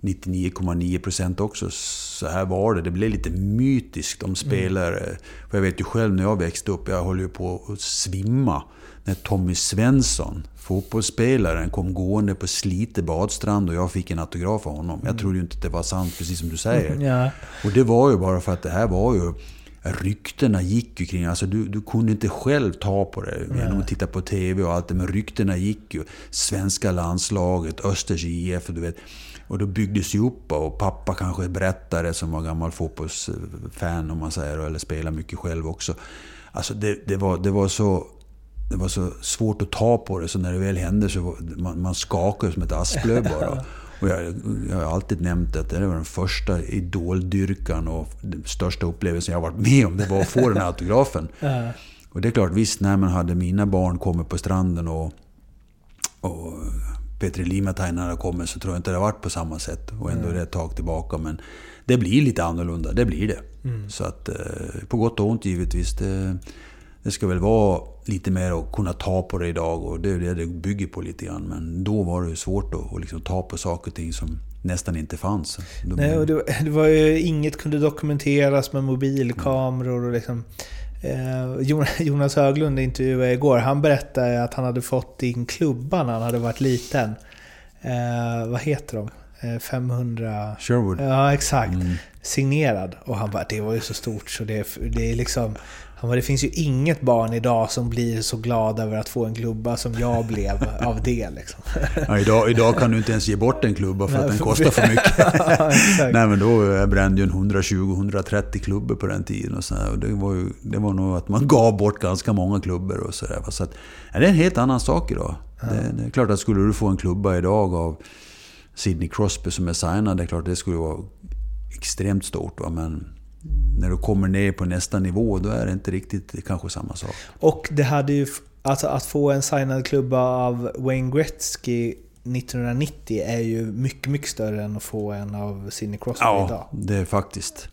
99,9% också. Så här var det. Det blev lite mytiskt om spelare. För jag vet ju själv när jag växte upp, jag höll ju på att svimma. När Tommy Svensson, fotbollsspelaren, kom gående på Slite badstrand och jag fick en autograf av honom. Jag trodde ju inte att det var sant, precis som du säger. Ja. Och det var ju bara för att det här var ju... Ryktena gick ju kring... Alltså du, du kunde inte själv ta på det genom att titta på TV och allt det. Men ryktena gick ju. Svenska landslaget, Östers IF, du vet. Och då byggdes ju upp och pappa kanske berättade som var gammal fotbollsfan om man säger. Eller spelar mycket själv också. Alltså det, det, var, det var så... Det var så svårt att ta på det, så när det väl hände så var, man, man skakade som ett asplöv bara. Och jag, jag har alltid nämnt att det var den första idoldyrkan och den största upplevelsen jag har varit med om. Det var att få den här autografen. Och det är klart, visst när man hade mina barn kommit på stranden och, och Petri Limatain hade kommit så tror jag inte det har varit på samma sätt. Och ändå är det ett tag tillbaka. Men det blir lite annorlunda, det blir det. Så att eh, på gott och ont givetvis. Det, det ska väl vara lite mer att kunna ta på det idag och det är det det bygger på lite grann. Men då var det svårt att, att liksom ta på saker och ting som nästan inte fanns. Då- Nej, och det, det var ju, inget kunde dokumenteras med mobilkameror och liksom... Eh, Jon- Jonas Höglund intervjuade igår. Han berättade att han hade fått din klubba när han hade varit liten. Eh, vad heter de? Eh, 500... Sherwood. Ja, exakt. Signerad. Och han bara, det var ju så stort så det, det är liksom... Han bara, det finns ju inget barn idag som blir så glad över att få en klubba som jag blev av det liksom. Ja, idag, idag kan du inte ens ge bort en klubba för att den kostar för mycket. Ja. Nej men då jag brände ju en 120-130 klubbor på den tiden. Och så här, och det, var ju, det var nog att man gav bort ganska många klubbor och sådär. Så att, ja, det är en helt annan sak idag. Det, det är klart att skulle du få en klubba idag av Sidney Crosby som är signad, det är klart det skulle vara extremt stort. Va? Men när du kommer ner på nästa nivå, då är det inte riktigt kanske samma sak. Och det hade ju... Alltså att få en signad klubba av Wayne Gretzky 1990 är ju mycket, mycket större än att få en av Sidney Crosby idag. Ja, det är faktiskt.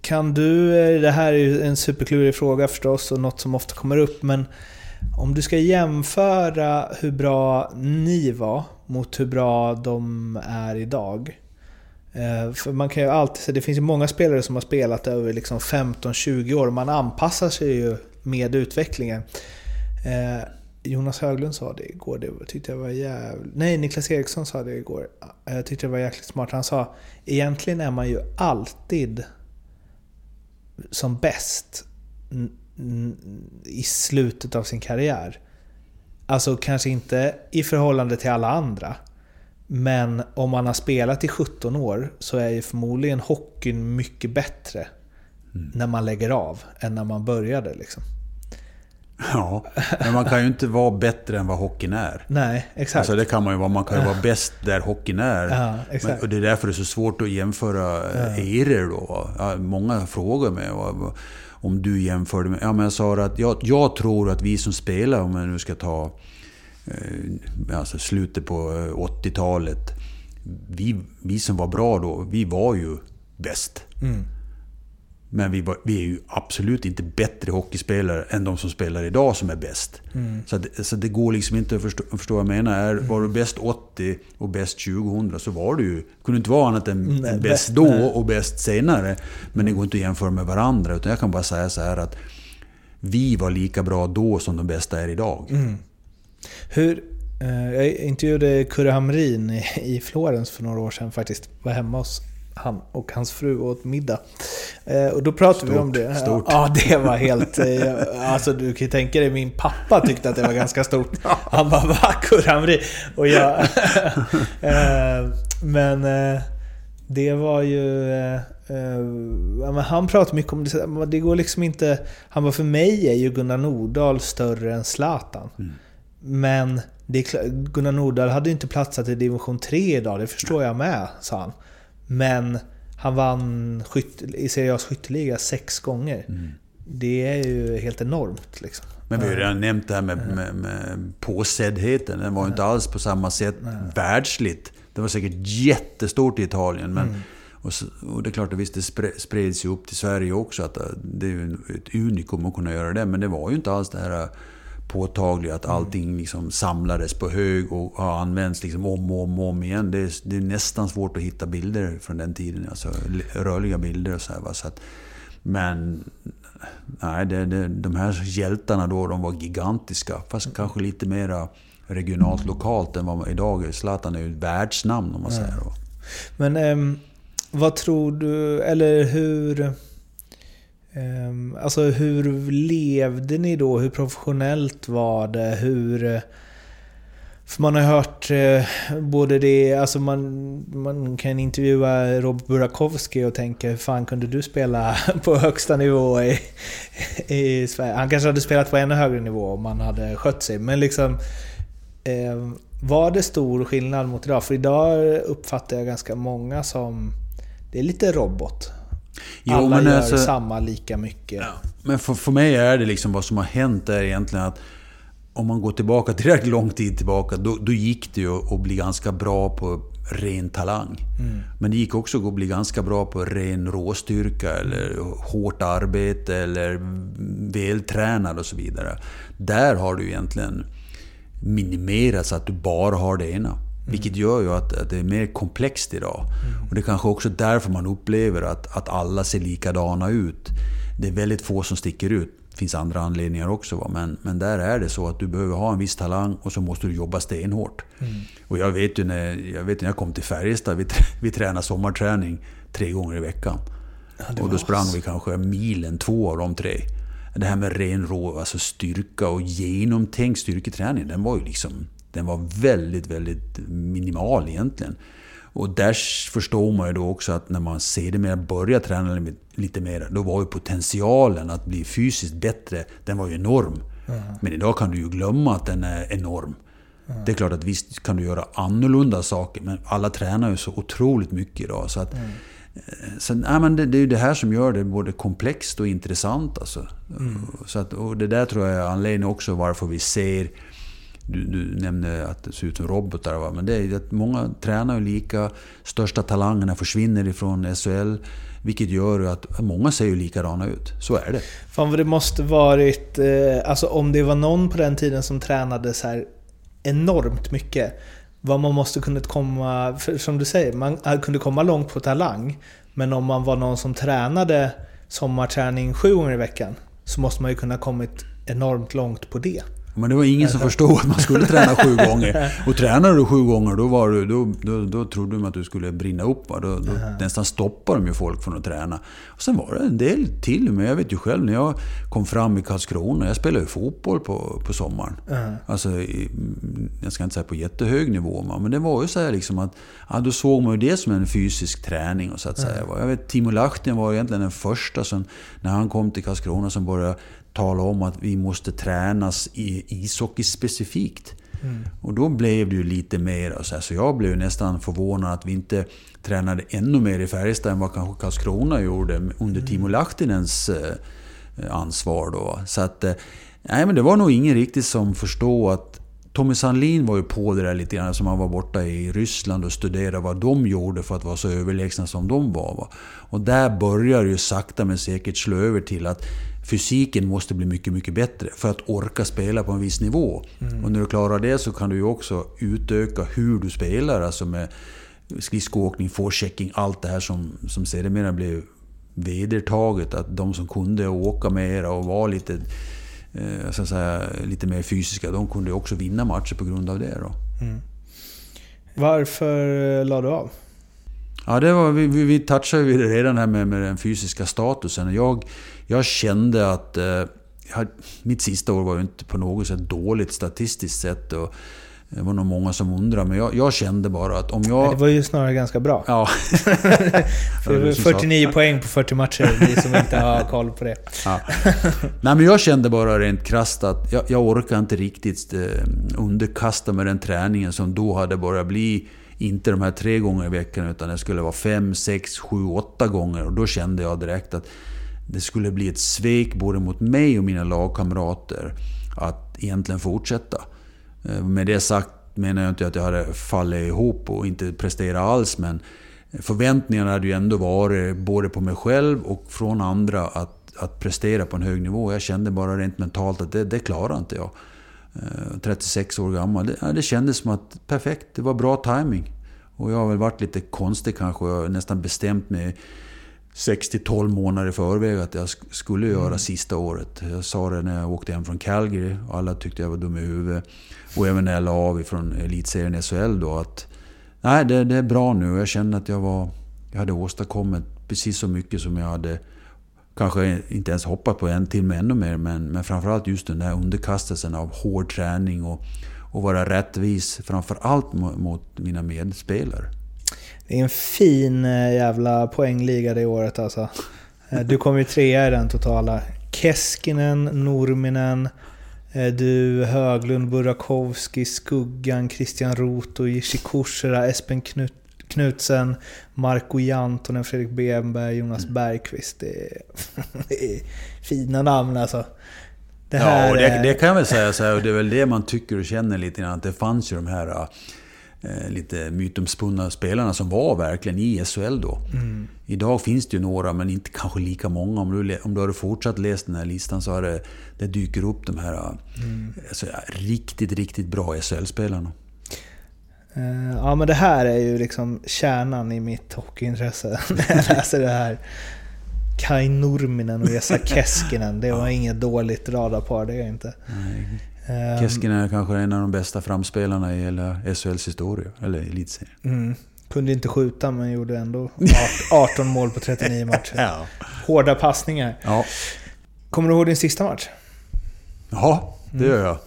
Kan du... eh, Det här är ju en superklurig fråga förstås och något som ofta kommer upp, men om du ska jämföra hur bra ni var mot hur bra de är idag. Eh, för man kan ju alltid säga, det finns ju många spelare som har spelat över liksom 15-20 år och man anpassar sig ju med utvecklingen. Eh, Jonas Höglund sa det igår, det tyckte jag var jävligt... Nej, Niklas Eriksson sa det igår. Eh, jag tyckte det var jäkligt smart. Han sa, egentligen är man ju alltid som bäst i slutet av sin karriär. Alltså kanske inte i förhållande till alla andra. Men om man har spelat i 17 år så är ju förmodligen hockeyn mycket bättre när man lägger av än när man började. Liksom. Ja, men man kan ju inte vara bättre än vad hockeyn är. Nej, exakt. Alltså det kan man ju vara. Man kan ju vara bäst där hockeyn är. Ja, exakt. Men, och det är därför det är så svårt att jämföra ja. eror då. Många frågar mig om du jämförde med... Ja, men jag sa att jag, jag tror att vi som spelar, om jag nu ska ta eh, alltså slutet på eh, 80-talet. Vi, vi som var bra då, vi var ju bäst. Men vi, var, vi är ju absolut inte bättre hockeyspelare än de som spelar idag som är bäst. Så, att, så det går liksom inte att förstå, förstå vad jag menar. Är, var du bäst 80 och bäst 2000 så var du ju... kunde inte vara annat än Nej, bäst bäst, då nej. och bäst senare. Men det går inte att jämföra med varandra. Utan jag kan bara säga så här att vi var lika bra då som de bästa är idag. Hur, eh, jag intervjuade Kurre Hamrin i, i Florens för några år sedan faktiskt. Var hemma hos han och hans fru åt middag. Eh, och då pratade vi om det. stort. Ja, det var helt... Eh, alltså du kan ju tänka dig, min pappa tyckte att det var ganska stort. Han bara va? Kurre Hamrin? Och jag... eh, men det var ju... Ja, men han pratade mycket om det. Det går liksom inte... Han bara, för mig är ju Gunnar Nordahl större än Zlatan. Men det är klart, Gunnar Nordahl hade ju inte platsat i division 3 idag, det förstår jag med, sa han. Men han vann skytt, i Serie A's skytteliga sex gånger. Det är ju helt enormt liksom. Men vi har ju redan nämnt det här med, med, med påseddheten. Den var ju inte alls på samma sätt världsligt. Det var säkert jättestort i Italien. Men, och, så, och det är klart att visst, det spre- spreds ju upp till Sverige också. Att det är ju ett unikum att kunna göra det. Men det var ju inte alls det här påtagliga att allting liksom samlades på hög och har använts liksom om och om, och om igen. Det är, det är nästan svårt att hitta bilder från den tiden. Alltså rörliga bilder och så här. Va? Så att, men nej, det, det, de här hjältarna då, de var gigantiska. Fast kanske lite mera regionalt, lokalt än vad man idag är. Zlatan är ju ett världsnamn om man säger så. Men ehm, vad tror du, eller hur... Ehm, alltså hur levde ni då? Hur professionellt var det? Hur... Eh, för man har hört eh, både det, alltså man, man kan intervjua Rob Burakovsky och tänka hur fan kunde du spela på högsta nivå i, i Sverige? Han kanske hade spelat på ännu högre nivå om man hade skött sig, men liksom... Eh, var det stor skillnad mot idag? För idag uppfattar jag ganska många som... Det är lite robot. Jo, Alla gör alltså- samma lika mycket. Men för, för mig är det liksom vad som har hänt är egentligen att om man går tillbaka tillräckligt lång tid tillbaka, då, då gick det ju att bli ganska bra på ren talang. Men det gick också att bli ganska bra på ren råstyrka eller hårt arbete eller vältränad och så vidare. Där har du egentligen minimerat så att du bara har det ena. Vilket gör ju att, att det är mer komplext idag. Och det är kanske också därför man upplever att, att alla ser likadana ut. Det är väldigt få som sticker ut. Det finns andra anledningar också. Va? Men, men där är det så att du behöver ha en viss talang och så måste du jobba stenhårt. Och jag vet ju när jag, vet när jag kom till Färjestad, vi, vi tränade sommarträning tre gånger i veckan. och då sprang vi kanske milen två av de tre. Det här med ren rå alltså styrka och genomtänkt styrketräning, den var ju liksom... Den var väldigt, väldigt minimal egentligen. Och där förstår man ju då också att när man sedermera börjar träna lite mer, då var ju potentialen att bli fysiskt bättre, den var ju enorm. Men idag kan du ju glömma att den är enorm. Det är klart att visst kan du göra annorlunda saker, men alla tränar ju så otroligt mycket idag. Så att, eh, så, nej, men det, det är ju det här som gör det både komplext och intressant. Alltså. Så att, och det där tror jag är anledningen också varför vi ser... Du, du nämnde att det ser ut som robotar, va? men det är att många tränar ju lika. Största talangerna försvinner ifrån SHL. Vilket gör att många ser ju likadana ut. Så är det. Fan vad det måste varit... Eh, alltså om det var någon på den tiden som tränade så här enormt mycket. Vad man måste kunnat komma... För som du säger, man eh, kunde komma långt på talang. Men om man var någon som tränade sommarträning sju gånger i veckan. Så måste man ju kunna kommit enormt långt på det. Men det var ingen som förstod att man skulle träna sju gånger. Och tränade du sju gånger, då, var du, då, då, då trodde de att du skulle brinna upp. Va? Då, då nästan stoppade de ju folk från att träna. Och sen var det en del till, men jag vet ju själv när jag kom fram i Karlskrona. Jag spelade ju fotboll på, på sommaren. Alltså, i, jag ska inte säga på jättehög nivå, va? men det var ju så här liksom att... Ja, då såg man ju det som en fysisk träning, så att säga. va. Jag vet, Timo Lahtinen var egentligen den första som, när han kom till Karlskrona, som började tala om att vi måste tränas i ishockey specifikt. Och då blev det ju lite mer, så, här, så jag blev nästan förvånad att vi inte tränade ännu mer i Färjestad än vad kanske Karlskrona gjorde under Timo Lahtinens eh, ansvar. Då. Så att, eh, nej men det var nog ingen riktigt som förstod att Tommy Sandlin var ju på det där lite grann, som han var borta i Ryssland och studerade vad de gjorde för att vara så överlägsna som de var. Va? Och där börjar ju sakta men säkert slå över till att fysiken måste bli mycket, mycket bättre för att orka spela på en viss nivå. Och när du klarar det så kan du ju också utöka hur du spelar, alltså med skridskoåkning, forechecking, allt det här som, som sedermera blev vedertaget. Att de som kunde åka mera och vara lite, eh, ska säga, lite mer fysiska, de kunde också vinna matcher på grund av det. Då. Varför la du av? Ja, det var, vi, vi, vi touchade ju redan här med, med den fysiska statusen. Jag, jag kände att... Eh, jag, mitt sista år var ju inte på något sätt dåligt statistiskt sett. Och det var nog många som undrade, men jag, jag kände bara att om jag... Det var ju snarare ganska bra. Ja. För det var 49 poäng på 40 matcher, ni som inte har koll på det. Ja. Nej, men jag kände bara rent krasst att jag, jag orkar inte riktigt eh, underkasta mig den träningen som då hade börjat bli inte de här tre gånger i veckan utan det skulle vara fem, sex, sju, åtta gånger. Och då kände jag direkt att det skulle bli ett svek både mot mig och mina lagkamrater att egentligen fortsätta. Eh, med det sagt menar jag inte att jag hade fallit ihop och inte presterat alls men förväntningarna hade ju ändå varit både på mig själv och från andra att, att prestera på en hög nivå. Jag kände bara rent mentalt att det, det klarar inte jag. Eh, 36 år gammal. Det, det kändes som att perfekt, det var bra timing. Och jag har väl varit lite konstig kanske. Jag har nästan bestämt mig 6-12 månader i förväg att jag sk- skulle göra sista året. Jag sa det när jag åkte hem från Calgary och alla tyckte jag var dum i huvudet. Och även när jag la av ifrån elitserien SHL då att nej, det, det är bra nu. Jag kände att jag, var, jag hade åstadkommit precis så mycket som jag hade kanske inte ens hoppat på, en till med ännu mer. Men, men framförallt just den där underkastelsen av hård träning och, och vara rättvis. Framförallt mot mina medspelare. Det är en fin eh, jävla poängliga det året alltså. Eh, Du kom ju trea i den totala. Keskinen, Nurminen, eh, du, Höglund, Burakovsky, Skuggan, Christian Roth och Jiří Kursera, Espen Knut, Knutsen, Marco Jantonen, Fredrik Benberg, Jonas Bergqvist. Det är, det är fina namn alltså. Det Ja, och det, det kan jag väl säga så här, och det är väl det man tycker och känner lite grann, att det fanns ju de här eh, lite mytomspunna spelarna som var verkligen i SHL då. Idag finns det ju några, men inte kanske lika många. Om du, om du hade fortsatt läsa den här listan så har det, dyker upp de här alltså, ja, riktigt, riktigt bra SHL-spelarna. Eh, Ja men det här är ju liksom kärnan i mitt hockeyintresse när jag läser det här. Kai Nurminen och Esa Keskinen, det var inget dåligt radarpar, det är inte. Ehm, Keskinen är kanske en av de bästa framspelarna i hela SHLs historia, eller elitserien. Mm. Kunde inte skjuta men gjorde ändå 18 mål på 39 matcher. Ja. Hårda passningar. Ja. Kommer du ihåg din sista match? Ja, det gör jag.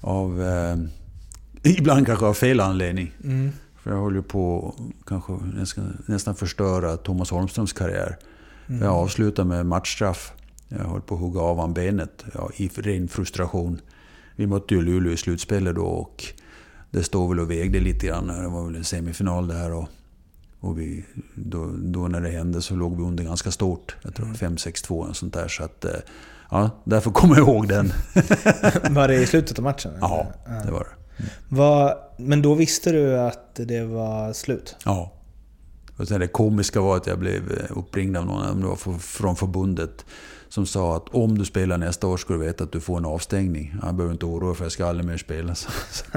Av, eh, ibland kanske av fel anledning. För jag håller på kanske nästan, nästan förstöra Thomas Holmströms karriär. Jag avslutade med matchstraff. Jag höll på att hugga av han benet ja, i ren frustration. Vi mötte ju Luleå i slutspelet då och det stod väl och vägde lite grann. Det var väl en semifinal där. Och, och vi, då, då när det hände så låg vi under ganska stort. Jag tror 5-6-2 och sånt där. Så att, eh, ja, därför kommer jag ihåg den. Var det i slutet av matchen? Ja, det var det. Var, men då visste du att det var slut? Ja. Och sen det komiska var att jag blev eh, uppringd av någon, om det var från förbundet, som sa att om du spelar nästa år ska du veta att du får en avstängning. Jag behöver inte oroa för jag ska aldrig mer spela.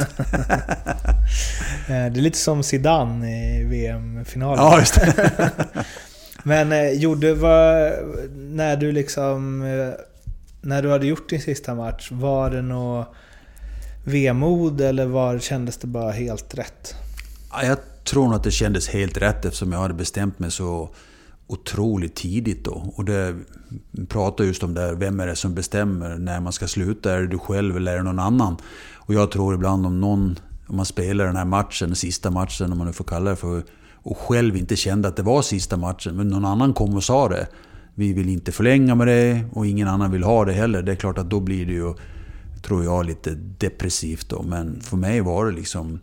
Eh, Det är lite som Zidane i VM-finalen. Ja, just det. Men eh, gjorde, vad, när du liksom... eh, När du hade gjort din sista match, var det nå vemod eller var kändes det bara helt rätt? Ja, Jag tror nog att det kändes helt rätt eftersom jag hade bestämt mig så otroligt tidigt då. Och det vi pratar just om det här, vem är det som bestämmer när man ska sluta? Är det du själv eller är det någon annan? Och jag tror ibland om någon, om man spelar den här matchen, den sista matchen om man nu får kalla det för, och själv inte kände att det var sista matchen, men någon annan kom och sa det. Vi vill inte förlänga med det och ingen annan vill ha det heller. Det är klart att då blir det ju, tror jag, lite depressivt då. Men för mig var det liksom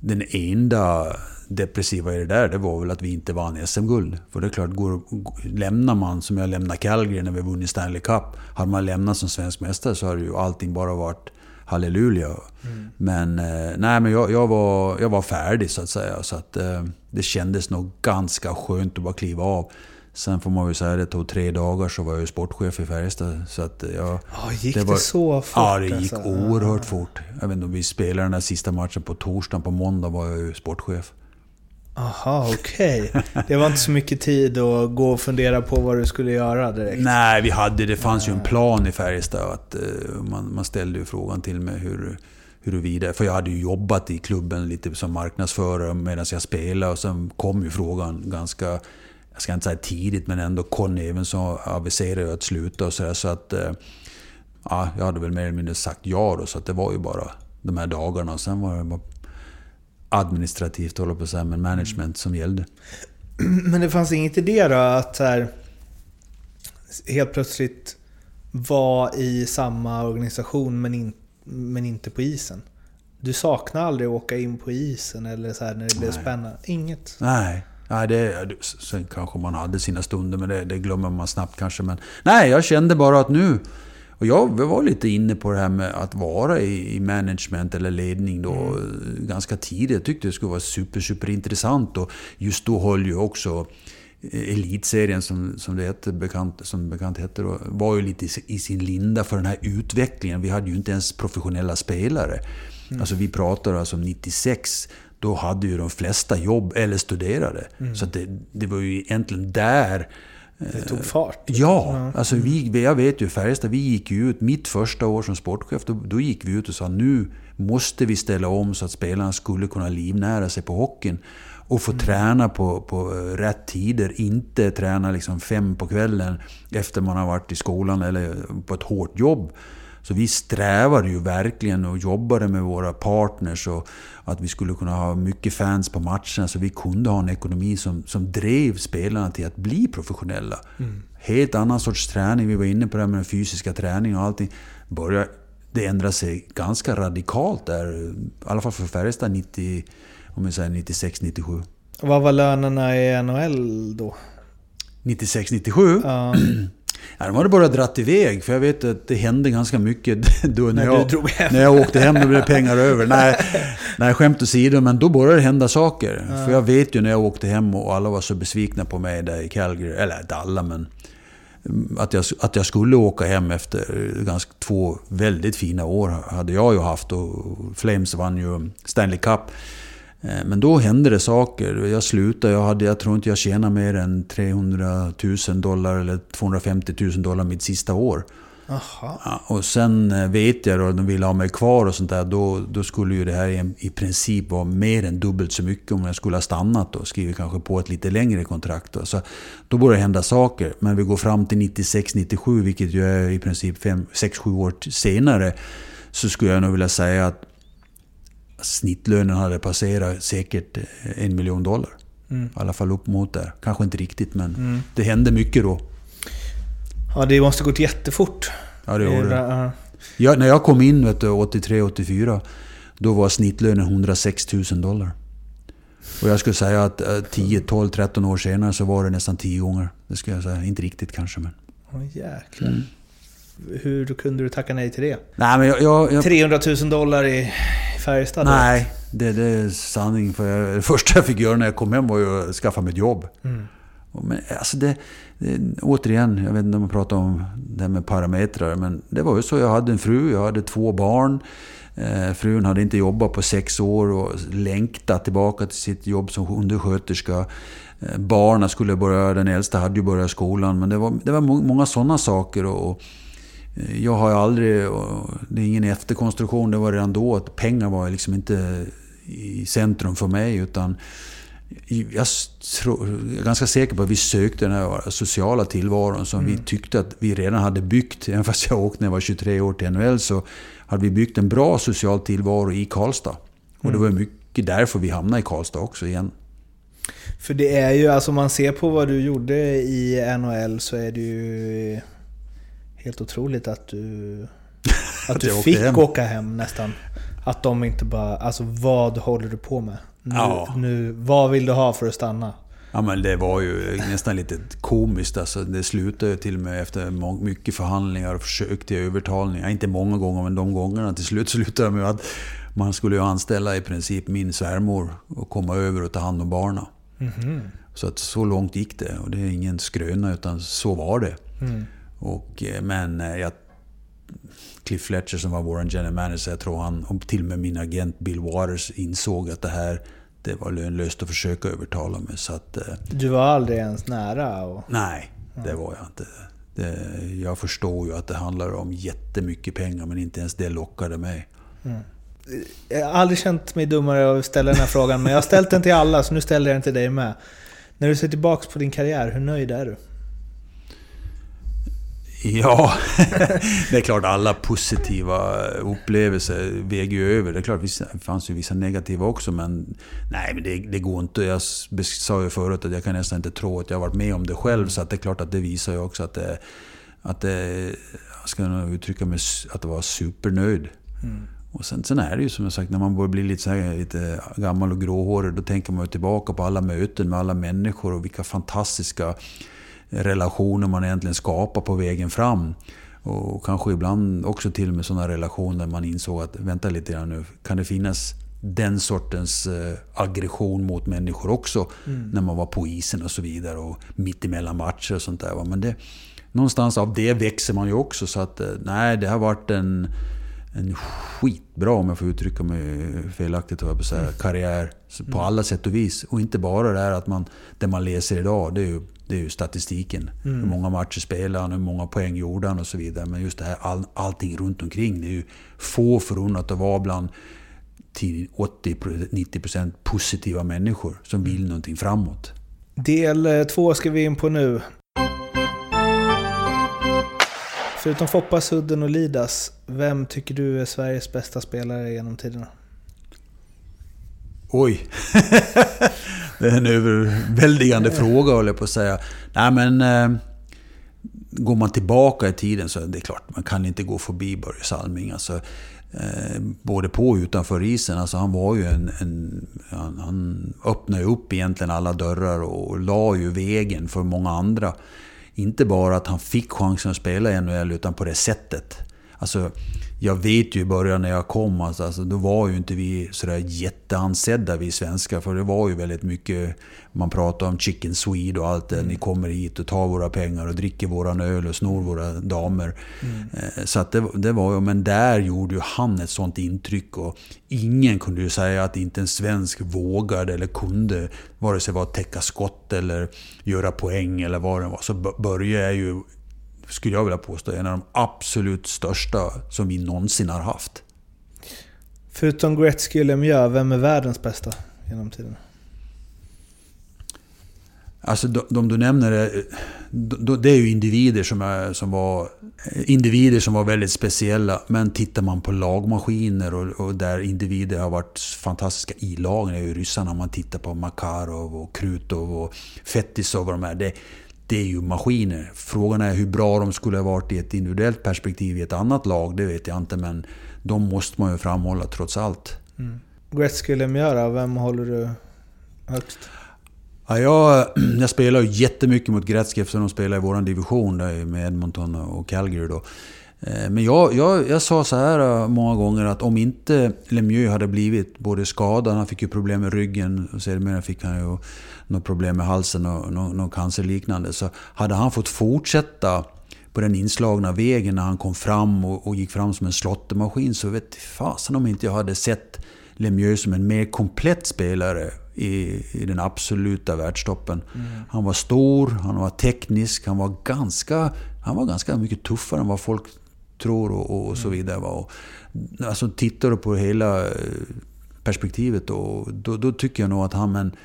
den enda depressiva i det där, det var väl att vi inte vann SM-guld. För det är klart, går, lämnar man som jag lämnade Calgary när vi vunnit Stanley Cup. Hade man lämnat som svensk mästare så hade ju allting bara varit halleluja. Mm. Men, eh, nej, men jag, jag, var, jag var färdig så att säga. Så att, eh, det kändes nog ganska skönt att bara kliva av. Sen får man ju säga det tog tre dagar så var jag ju sportchef i Färjestad. Så att jag, Ja, gick det, var- så fort? Ja, det gick alltså? oerhört fort. Jag vet inte vi spelade den där sista matchen på torsdagen. På måndag var jag ju sportchef. Aha, okej. Det var inte så mycket tid att gå och fundera på vad du skulle göra direkt? Nej, vi hade, det fanns ju en plan i Färjestad. Att, eh, man, man ställde ju frågan till mig hur, huruvida... För jag hade ju jobbat i klubben lite som marknadsförare medan jag spelade. Och sen kom ju frågan ganska, jag ska inte säga tidigt, men ändå Conny Evensson aviserade ju att sluta och sådär. Så att... Eh, ja, jag hade väl mer eller mindre sagt ja då, så att det var ju bara de här dagarna. Och sen var det bara administrativt, håller på att säga, men management som gällde. Men det fanns inget idé då att här, helt plötsligt vara i samma organisation men, in, men inte på isen? Du saknar aldrig att åka in på isen eller så här när det blev Nej. spännande? Inget? Nej, nej det, sen kanske man hade sina stunder, men det, det glömmer man snabbt kanske. Men nej, jag kände bara att nu... Och jag var lite inne på det här med att vara i, management eller ledning då Mm. ganska tidigt. Jag tyckte det skulle vara super, super intressant och just då höll ju också Elitserien som, som det hette, bekant, som bekant hette då, var ju lite i, sin linda för den här utvecklingen. Vi hade ju inte ens professionella spelare. Alltså vi pratar alltså om 96. Då hade ju de flesta jobb eller studerade. Så att det, det var ju egentligen där Det tog fart? Ja, alltså vi, jag vet ju Färjestad, vi gick ju ut mitt första år som sportchef. Då, då gick vi ut och sa nu måste vi ställa om så att spelarna skulle kunna livnära sig på hockeyn. Och få träna på, på eh, rätt tider. Inte träna liksom fem på kvällen efter man har varit i skolan eller på ett hårt jobb. Så vi strävade ju verkligen och jobbade med våra partners och att vi skulle kunna ha mycket fans på matcherna så vi kunde ha en ekonomi som, som drev spelarna till att bli professionella. Helt annan sorts träning. Vi var inne på det här med den fysiska träningen och allting. Började, det ändrade sig ganska radikalt där. I alla fall för Färjestad 90, om jag säger 96-97. Vad var lönerna i NHL då? 96-97? Ja, Ja, de hade bara dratt iväg, för jag vet att det hände ganska mycket då när, jag, när jag åkte hem. Då blev det pengar över. Nej, nej, skämt åsido, men då började det hända saker. För jag vet ju när jag åkte hem och alla var så besvikna på mig där i Calgary, eller inte alla, men mm, att jag, att jag skulle åka hem efter ganska två väldigt fina år hade jag ju haft och Flames vann ju Stanley Cup. Eh, Men då hände det saker. Jag slutade, jag, hade, jag tror inte jag tjänade mer än 300 000 dollar eller 250 000 dollar mitt sista år. Aha. Ja, och sen eh, vet jag då, att de ville ha mig kvar och sånt där. Då, då skulle ju det här i, i princip vara mer än dubbelt så mycket om jag skulle ha stannat och skrivit kanske på ett lite längre kontrakt. Då. Så då började det hända saker. Men vi går fram till 96-97, vilket ju är i princip 6-7 år senare. Så skulle jag nog vilja säga att snittlönen hade passerat säkert eh, en miljon dollar. I alla fall upp mot där. Kanske inte riktigt, men det hände mycket då. Ja, det måste gått jättefort. Ja, det gjorde det. Ja. Ja, när jag kom in 83-84, då var snittlönen 106 000 dollar. Och jag skulle säga att eh, 10, 12, 13 år senare så var det nästan 10 gånger. Det skulle jag säga. Inte riktigt kanske, men... Åh jäklar. Mm. Hur kunde du tacka nej till det? Nej, men jag... jag, jag 300 000 dollar i Färjestad? nej, det, det är sanning. För jag, det första jag fick göra när jag kom hem var ju att skaffa mig ett jobb. Och Men alltså det, det... Återigen, jag vet inte om man pratar om det här med parametrar. Men det var ju så. Jag hade en fru, jag hade två barn. Eh, frun hade inte jobbat på sex år och längtat tillbaka till sitt jobb som undersköterska. Eh, barnen skulle börja, den äldsta hade ju börjat skolan. Men det var, det var må- många sådana saker. Och, och jag har ju aldrig, det är ingen efterkonstruktion, det var redan då att pengar var liksom inte i centrum för mig utan jag är ganska säker på att vi sökte den här sociala tillvaron som mm. vi tyckte att vi redan hade byggt. Även fast jag åkte när jag var 23 år till NHL så hade vi byggt en bra social tillvaro i Karlstad. Och det mm. var mycket därför vi hamnade i Karlstad också igen. För det är ju, alltså man ser på vad du gjorde i NHL så är det ju helt otroligt att du, att du fick hem. åka hem nästan. Att de inte bara, alltså vad håller du på med? Nu, ja. nu, vad vill du ha för att stanna? Ja men det var ju nästan lite komiskt. Alltså, det slutade ju till och med efter mycket förhandlingar och försök till övertalning. Inte många gånger, men de gångerna till slut slutade det med att man skulle ju anställa i princip min svärmor och komma över och ta hand om barnen. Mm. Så att så långt gick det. Och det är ingen skröna, utan så var det. Mm. Och, eh, men eh, jag, Cliff Fletcher som var vår general manager, jag tror han, och till och med min agent Bill Waters insåg att det här det var lönlöst att försöka övertala mig. Så att, eh, du var aldrig ens nära? Och... Nej, det var jag inte. Det, jag förstår ju att det handlar om jättemycket pengar, men inte ens det lockade mig. Mm. Jag har aldrig känt mig dummare av att ställa den här frågan, men jag har ställt den till alla, så nu ställer jag den till dig med. När du ser tillbaka på din karriär, hur nöjd är du? Ja, det är klart alla positiva upplevelser väger ju över. Det är klart det fanns ju vissa negativa också, men nej, men det, det går inte. Jag sa ju förut att jag kan nästan inte tro att jag har varit med om det själv, så att det är klart att det visar ju också att det, att det, jag ska nog uttrycka mig, att det var supernöjd. Mm. Och sen, sen är det ju som jag sagt, när man börjar bli lite, så här, lite gammal och gråhårig, då tänker man ju tillbaka på alla möten med alla människor och vilka fantastiska relationer man egentligen skapar på vägen fram. Och kanske ibland också till och med sådana relationer man insåg att, vänta lite grann nu, kan det finnas den sortens eh, aggression mot människor också mm. när man var på isen och så vidare och mitt emellan matcher och sånt där. Men det, någonstans av det växer man ju också så att eh, nej, det har varit en en skitbra, om jag får uttrycka mig felaktigt, på säga, mm. karriär på alla sätt och vis. Och inte bara det här att man, det man läser idag, det är ju, det är ju statistiken. Mm. Hur många matcher spelade han, hur många poäng gjorde han och så vidare. Men just det här, all, allting runt omkring. Det är ju få förunnat att vara bland 80-90% positiva människor som vill någonting framåt. Del eh, två ska vi in på nu. Förutom Foppa, Sudden och Lidas, vem tycker du är Sveriges bästa spelare genom tiderna? Oj! en överväldigande fråga håller jag på att säga. Nej men... Eh, går man tillbaka i tiden så är det klart, man kan inte gå förbi Börje Salming. Alltså, eh, både på och utanför isen. Alltså, han var ju en... en han, han öppnade upp egentligen alla dörrar och la ju vägen för många andra. Inte bara att han fick chansen att spela i NHL, utan på det sättet. Alltså, jag vet ju i början när jag kom, alltså, alltså, då var ju inte vi sådär jätteansedda vi svenskar. För det var ju väldigt mycket, man pratade om chicken swede och allt det. Mm. Ni kommer hit och tar våra pengar och dricker våran öl och snor våra damer. Mm. Eh, så att det, det, var ju, men där gjorde ju han ett sånt intryck. Och ingen kunde ju säga att inte en svensk vågade eller kunde, vare sig vara täcka skott eller göra poäng eller vad det var. Så Börje är ju skulle jag vilja påstå, en av de absolut största som vi någonsin har haft. Förutom Gretzky och Lemieux, vem är världens bästa genom tiden? Alltså de, de du nämner, det är ju individer som, är, som var individer som var väldigt speciella. Men tittar man på lagmaskiner och, och där individer har varit fantastiska i lagen, är ju ryssarna. Om man tittar på Makarov och Krutov och Fetisov och de här. Det, det är ju maskiner. Frågan är hur bra de skulle ha varit i ett individuellt perspektiv i ett annat lag, det vet jag inte. Men de måste man ju framhålla trots allt. Mm. Gretzky Lemieux vem håller du högst? Ja, jag, jag spelar ju jättemycket mot Gretzky eftersom de spelar i vår division med Edmonton och Calgary. Då. Eh, men jag, jag, jag sa så här eh, många gånger att om inte Lemieux hade blivit både skadad, han fick ju problem med ryggen och sedermera fick han ju något problem med halsen och något, något cancerliknande. Så hade han fått fortsätta på den inslagna vägen när han kom fram och, och gick fram som en slottemaskin så vet fasen om inte jag hade sett Lemieux som en mer komplett spelare i, i den absoluta världstoppen. Mm. Han var stor, han var teknisk, han var ganska, han var ganska mycket tuffare än vad folk tror och, och så vidare. Va? Och, alltså tittar du på hela eh, perspektivet då, då, då tycker jag nog att han... Men,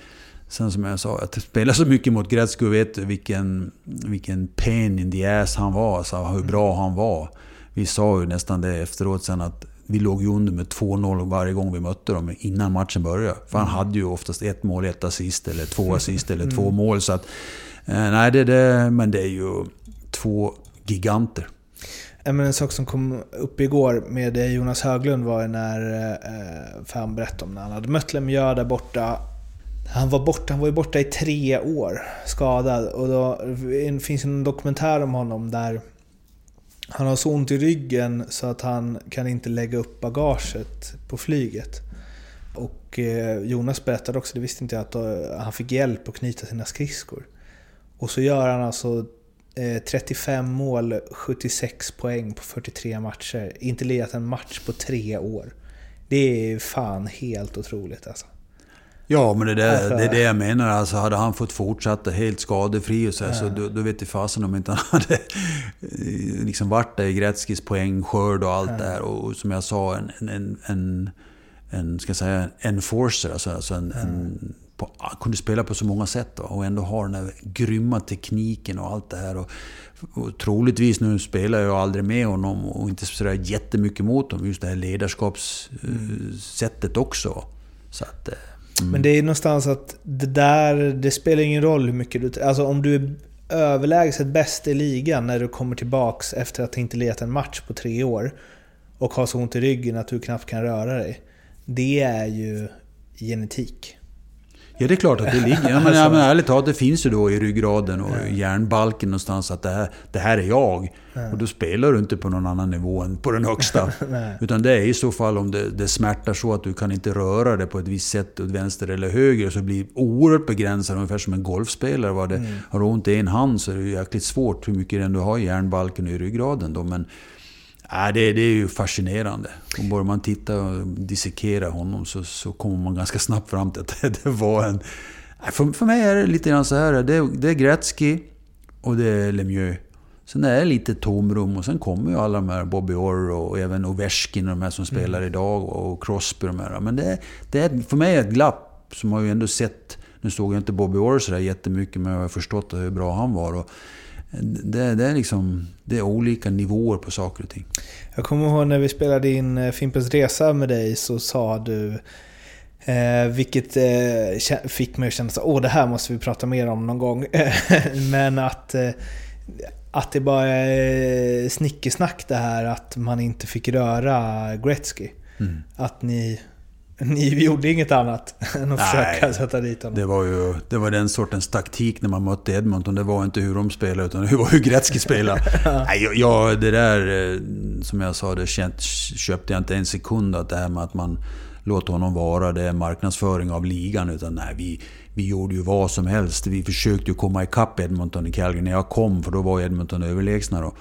Sen som jag sa, att spela så mycket mot Gretzky och vet vilken, vilken pain in the ass han var. Alltså hur bra han var. Vi sa ju nästan det efteråt sen att vi låg ju under med 2-0 varje gång vi mötte dem innan matchen började. För han hade ju oftast ett mål, ett assist eller två assist eller två mål. Så att, eh, nej, det, det, men det är ju två giganter. Men en sak som kom upp igår med Jonas Höglund var när, eh, för han berättade om när han hade mött Lemieux där borta. Han var, borta, han var ju borta i tre år, skadad. Och då det finns en dokumentär om honom där han har så ont i ryggen så att han kan inte lägga upp bagaget på flyget. Och eh, Jonas berättade också, det visste inte jag, att eh, han fick hjälp att knyta sina skridskor. Och så gör han alltså eh, 35 mål, 76 poäng på 43 matcher. Inte lirat en match på tre år. Det är fan helt otroligt alltså. Ja, men det, där, alltså, det är det jag menar. Alltså, hade han fått fortsätta helt skadefri och så, här, ja. så då, då vet jag fasen om inte han hade eh, liksom varit där i Gretzkys poängskörd och allt ja. där. Och som jag sa, en, en, en, en ska jag säga, enforcer, alltså, alltså en, ja. en på, kunde spela på så många sätt då, och ändå ha den där grymma tekniken och allt det här. Och, och troligtvis, nu spelar jag aldrig med honom och inte sådär jättemycket mot honom, just det här ledarskapssättet också. Så att, eh, mm. Men det är någonstans att det där, det spelar ingen roll hur mycket du... Alltså om du är överlägset bäst i ligan när du kommer tillbaks efter att inte letat en match på tre år och har så ont i ryggen att du knappt kan röra dig. Det är ju genetik. Ja, det är klart att det ligger. Ja, men, ja, men ärligt talat, det finns ju då i ryggraden och i hjärnbalken någonstans att det här, det här är jag. Och då spelar du inte på någon annan nivå än på den högsta. Utan det är i så fall om det, det smärtar så att du kan inte röra dig på ett visst sätt åt vänster eller höger. Så blir det oerhört begränsat, ungefär som en golfspelare. Var det, mm. Har du ont i en hand så är det ju jäkligt svårt hur mycket det du har i hjärnbalken och i ryggraden. Då. Men, Ja, det, det är ju fascinerande. Och bara man tittar och dissekerar honom så, så kommer man ganska snabbt fram till att det, det var en... För, för mig är det lite grann så här. Det, det är Gretzky och det är Lemieux. Sen är det lite tomrum och sen kommer ju alla de här Bobby Orr och även Ovechkin och de här som mm. spelar idag och Crosby och de här. Men det, det är för mig ett glapp som har ju ändå sett... Nu såg jag inte Bobby Orr sådär jättemycket men jag har förstått hur bra han var. Och det, det, är liksom, det är olika nivåer på saker och ting. Jag kommer ihåg när vi spelade in eh, Fimpens Resa med dig så sa du Eh, vilket eh, fick mig att känna att åh det här måste vi prata mer om någon gång. Men att, eh, att det bara är snickesnack det här att man inte fick röra Gretzky. Mm. Att ni ni gjorde inget annat än att Nej, försöka sätta dit honom? Det var ju det var den sortens taktik när man mötte Edmonton. Det var inte hur de spelade, utan det var hur Gretzky spelade. Nej, jag, jag, det där, eh, som jag sa, det köpte jag inte en sekund. Att det här med att man låter honom vara, det är marknadsföring av ligan. Utan nej, vi, vi gjorde ju vad som helst. Vi försökte ju komma ikapp Edmonton i Calgary när jag kom, för då var Edmonton överlägsna. Då.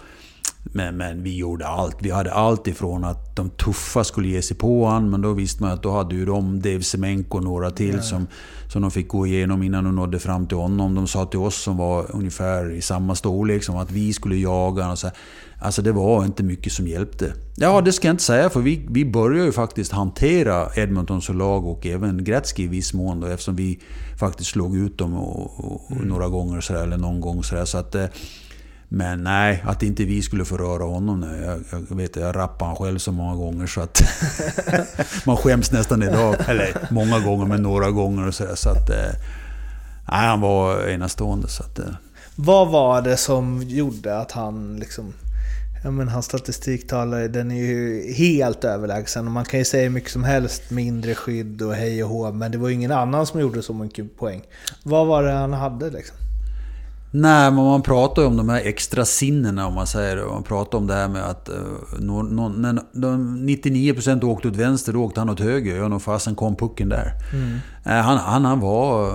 Men, men vi gjorde allt. Vi hade allt ifrån att de tuffa skulle ge sig på honom, men då visste man att då hade ju de, Dave Semenko och några till ja. som, som de fick gå igenom innan de nådde fram till honom. De sa till oss som var ungefär i samma storlek som att vi skulle jaga honom. Alltså det var inte mycket som hjälpte. Ja, det ska jag inte säga för vi, vi började ju faktiskt hantera Edmonton som lag och även Gretzky i viss mån då, eftersom vi faktiskt slog ut dem och, och, mm. några gånger sådär, eller någon gång sådär. Så att, eh, men nej, att inte vi skulle få röra honom. nu. Jag, jag vet jag rappade han själv så många gånger så att... man skäms nästan idag. Eller många gånger, men några gånger och sådär. Så att... Eh, nej, han var enastående. Så att. Eh. Vad var det som gjorde att han liksom... Ja men hans statistiktalare, den är ju helt överlägsen. Och man kan ju säga mycket som helst, mindre skydd och hej och hå. Men det var ju ingen annan som gjorde så mycket poäng. Vad var det han hade liksom? Nej, men man pratar ju om de här extra sinnena om man säger Man pratar om det här med att no, no, när 99% åkte åt vänster, då åkte han åt höger. Ja, nog fasen kom pucken där. Mm. Uh, han, han, han var...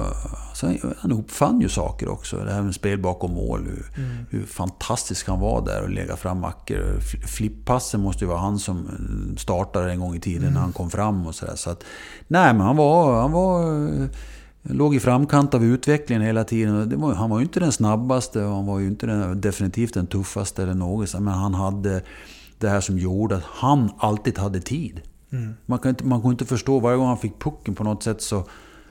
Alltså, han uppfann ju saker också. Det här med spel bakom mål. Hur, mm. hur fantastisk han var där och lägga fram mackor. Flippassen måste ju vara han som startade en gång i tiden mm. när han kom fram och sådär. Så att, nej, men han var... Han var låg i framkant av utvecklingen hela tiden. Var, han var ju inte den snabbaste och han var ju inte den, definitivt den tuffaste eller något. Men han hade det här som gjorde att han alltid hade tid. Man, kan inte, man kan inte förstå, varje gång han fick pucken på något sätt så,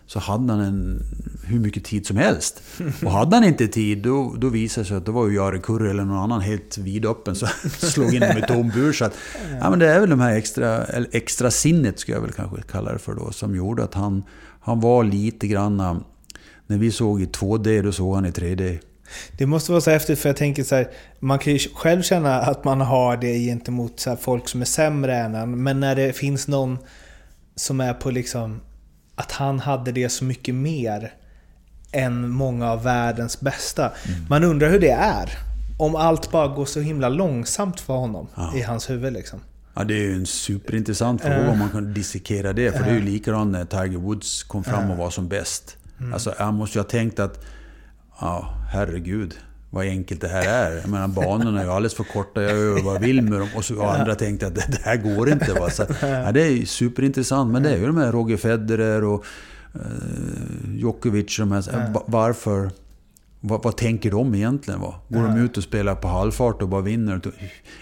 så hade han en, hur mycket tid som helst. Och hade han inte tid, då, då visade det sig att det var ju Jari Kurri eller någon annan helt vidöppen som slog in i tom bur. Så att, ja, men det är väl de här extra, extra sinnet, skulle jag väl kanske kalla det för då, som gjorde att han, han var lite granna... När vi såg i 2D, då såg han i 3D. Det måste vara så häftigt för jag tänker så här, man kan ju själv känna att man har det gentemot så folk som är sämre än en. Men när det finns någon som är på liksom att han hade det så mycket mer än många av världens bästa. Man undrar hur det är. Om allt bara går så himla långsamt för honom i hans huvud liksom. Ja, det är ju en superintressant fråga om man kan dissekera det. För det är ju likadant när Tiger Woods kom fram och var som bäst. Alltså, han måste ju ha tänkt att... Ja, herregud. Vad enkelt det här är. Jag menar, banorna är ju alldeles för korta. Jag gör vad jag vill med dem. Och så har andra tänkt att det, här går inte. Va? Så, ja, det är ju superintressant. Men det är ju de här Roger Federer och eh, Djokovic. De här, va- varför... Vad, vad tänker de egentligen? Va? Går de ut och spelar på halvfart och bara vinner?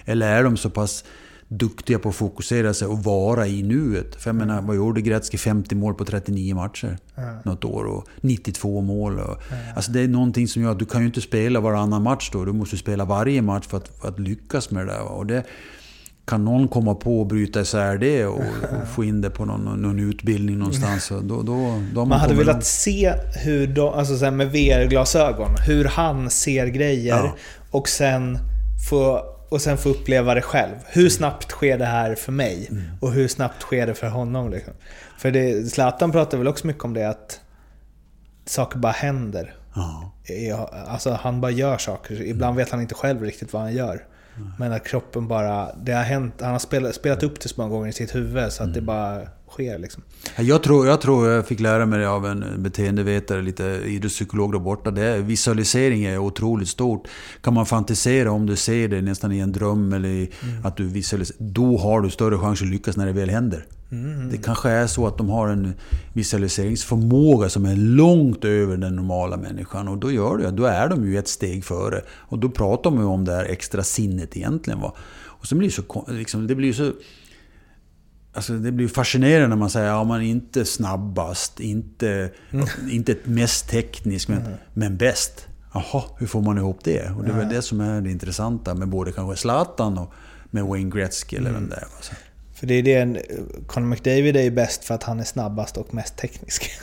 Eller är de så pass duktiga på att fokusera sig och vara i nuet? För jag menar, vad gjorde Gretzky? 50 mål på 39 matcher något år och 92 mål. Och, Alltså det är någonting som gör att du kan ju inte spela varannan match då. Du måste spela varje match för att, för att lyckas med det där. Och det, kan någon komma på att bryta isär det och, och få in det på någon, någon utbildning någonstans, då, då, då man, Man hade velat långt. se hur de, alltså så med VR-glasögon, hur han ser grejer Ja. och sen få och sen få uppleva det själv. Hur snabbt sker det här för mig? Mm. Och hur snabbt sker det för honom? Liksom? För det, Zlatan pratar väl också mycket om det att saker bara händer. Ja. Alltså han bara gör saker. Ibland vet han inte själv riktigt vad han gör. Men att kroppen bara... Det har hänt, han har spelat, spelat upp det så många gånger i sitt huvud så att det bara sker liksom. Jag tror, jag tror jag fick lära mig det av en beteendevetare, lite idrottspsykolog där borta. Det är, visualisering är otroligt stort. Kan man fantisera om du ser det nästan i en dröm eller i, att du visualiserar, då har du större chans att lyckas när det väl händer. Det kanske är så att de har en visualiseringsförmåga som är långt över den normala människan. Och då gör det, då är de ju ett steg före. Och då pratar man ju om det här extra sinnet egentligen. Va? Och så blir det så, liksom, det blir så Alltså det blir fascinerande när man säger att ja, man är inte snabbast, inte, inte mest teknisk, men, men bäst. Jaha, hur får man ihop det? Och det är väl det som är det intressanta med både kanske Zlatan och med Wayne Gretzky eller vem det är. För det är det, en- Conor McDavid är ju bäst för att han är snabbast och mest teknisk.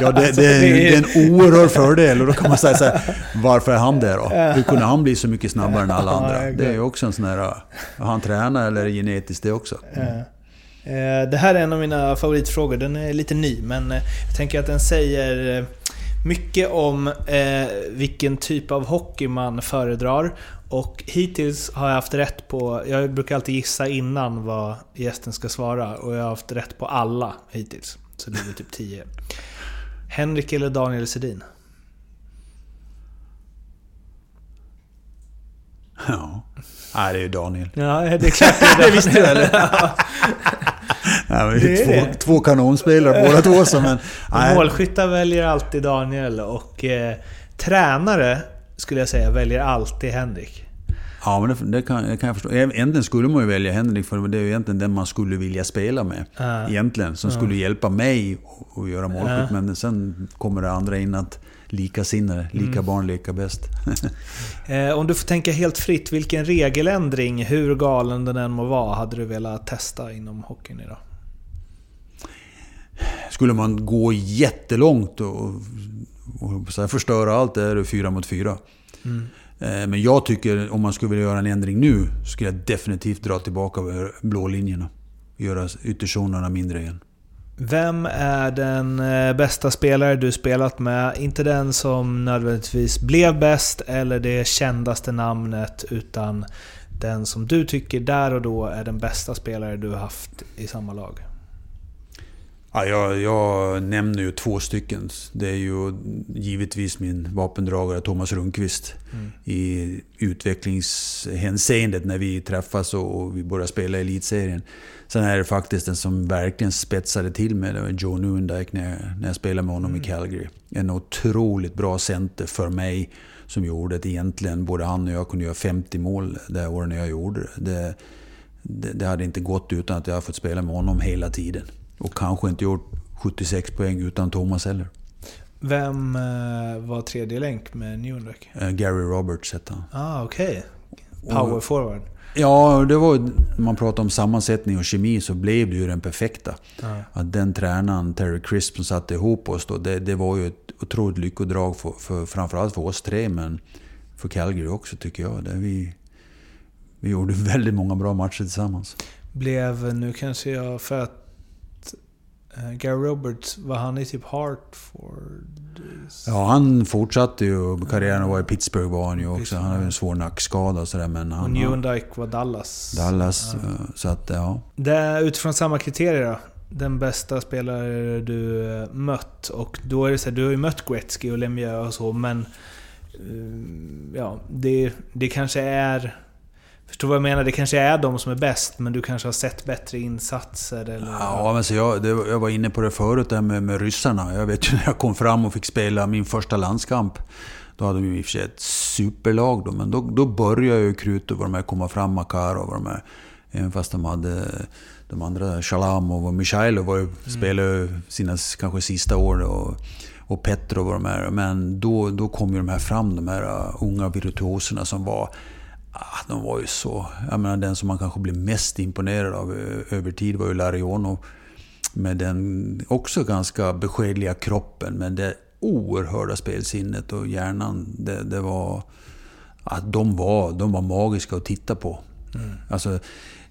Ja, det, Alltså, det är- det är en oerhörd fördel och då kan man säga så här, varför är han det då? Hur kunde han bli så mycket snabbare än alla andra? Det är ju också en sån här, han tränar eller är det genetiskt det också? Eh, Det här är en av mina favoritfrågor. Den är lite ny, men eh, jag tänker att den säger eh, mycket om eh, vilken typ av hockey man föredrar. Och hittills har jag haft rätt på... Jag brukar alltid gissa innan vad gästen ska svara och jag har haft rätt på alla hittills. Så det blir typ 10. Henrik eller Daniel Sedin? Ja. Nej, det är ju Daniel. Ja, det är klart det är det. visste du eller? Ja, vi Det är två, det. två kanonspelare båda två. Så, men, nej. Målskyttar väljer alltid Daniel och eh, tränare skulle jag säga väljer alltid Henrik. Ja, men det, det, kan, det kan jag förstå. Egentligen skulle man ju välja Henrik för det är ju egentligen den man skulle vilja spela med. Ja. Egentligen. Som skulle hjälpa mig att- göra målskytt. Ja. Men sen kommer det andra in att likasinnade, lika Mm. barn leka bäst. Eh, om du får tänka helt fritt, vilken regeländring, hur galen den än må vara, hade du velat testa inom hockeyn idag? Skulle man gå jättelångt och, och så förstöra allt, är det fyra mot fyra. Mm. Eh, Men jag tycker, om man skulle vilja göra en ändring nu, skulle jag definitivt dra tillbaka blå linjerna. Göra ytterzonerna mindre igen. Vem är den eh, bästa spelare du spelat med? Inte den som nödvändigtvis blev bäst eller det kändaste namnet, utan den som du tycker där och då är den bästa spelare du har haft i samma lag. Ja, jag, jag nämner ju två stycken. Det är ju givetvis min vapendragare Thomas Rundqvist. Mm. I utvecklingshänseendet när vi träffas och vi börjar spela i elitserien. Sen är det faktiskt den som verkligen spetsade till mig. Det var Joe Newendike när jag, när jag spelade med honom mm. i Calgary. En otroligt bra center för mig. Som gjorde att egentligen både han och jag kunde göra 50 mål det året när jag gjorde det. Det, det. det hade inte gått utan att jag fått spela med honom hela tiden. Och kanske inte gjort 76 poäng utan Thomas heller. Vem eh, var tredje länk med Newendike? Eh, Gary Roberts hette han. Ah, okej. Okay. Power och, forward. Ja, det var, när man pratar om sammansättning och kemi så blev det ju den perfekta. Ah. Att den tränaren, Terry Crisp, som satte ihop oss då, det, det var ju ett otroligt lyckodrag för, för, framförallt för oss tre, men för Calgary också tycker jag. Det vi, vi gjorde väldigt många bra matcher tillsammans. Blev, nu kanske jag, för att Gary Roberts, var han i typ Hartford? Ja, han fortsatte ju karriären och var i Pittsburgh var han ju också. Han hade en svår nackskada och sådär. Men han, och Newendike var Dallas. Dallas, ja. så att ja. Det, utifrån samma kriterier då? Den bästa spelare du eh, mött. Och då är det så här, du har ju mött Gretzky och Lemieux och så, men... Ja, det, det kanske är Förstår vad jag menar? Det kanske är de som är bäst, men du kanske har sett bättre insatser? Eller? Ja, men så jag, det, jag var inne på det förut, där med, med ryssarna. Jag vet ju när jag kom fram och fick spela min första landskamp. Då hade de i och för sig ett superlag då, men då, då började ju Krutov och de här komma fram, Makarov och de här. Även fast de hade de andra, Shalamov och Michailov var ju, mm. spelade sina kanske sista år. Och, och Petrov och de här. Men då, då kom ju de här fram, de här uh, unga virtuoserna som var Ah, de var ju så... Jag menar den som man kanske blev mest imponerad av över tid var ju Larionov. Med den också ganska beskedliga kroppen, men det oerhörda spelsinnet och hjärnan. Det, det var... Att de var, de var magiska att titta på. Mm. Alltså,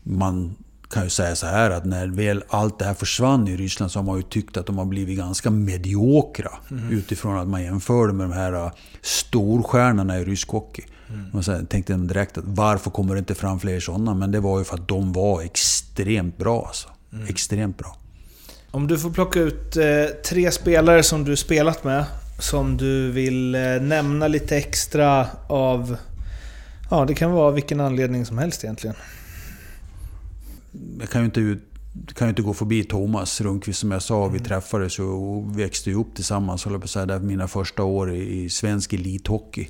man kan ju säga så här att när väl allt det här försvann i Ryssland så har man ju tyckt att de har blivit ganska mediokra. Mm. Utifrån att man jämförde med de här storstjärnorna i rysk hockey. Mm. Och så tänkte jag direkt att varför kommer det inte fram fler sådana? Men det var ju för att de var extremt bra alltså. Mm. Extremt bra. Om du får plocka ut eh, tre spelare som du spelat med, som du vill eh, nämna lite extra av... Ja, det kan vara vilken anledning som helst egentligen. Jag kan ju inte, kan ju inte gå förbi Thomas Rundqvist som jag sa. Mm. Vi träffades och växte upp tillsammans, håller på att säga, där mina första år i svensk elithockey.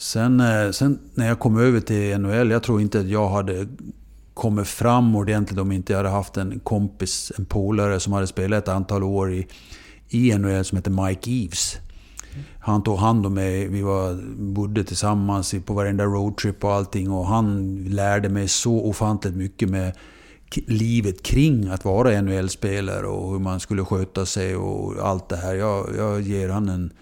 Sen, eh, sen när jag kom över till NHL, jag tror inte att jag hade kommit fram ordentligt om inte jag hade haft en kompis, en polare som hade spelat ett antal år i, i NHL som heter Mike Eves. Han tog hand om mig, vi var, bodde tillsammans på varenda roadtrip och allting och han lärde mig så ofantligt mycket med livet kring att vara NHL-spelare och hur man skulle sköta sig och allt det här. Jag, jag ger han en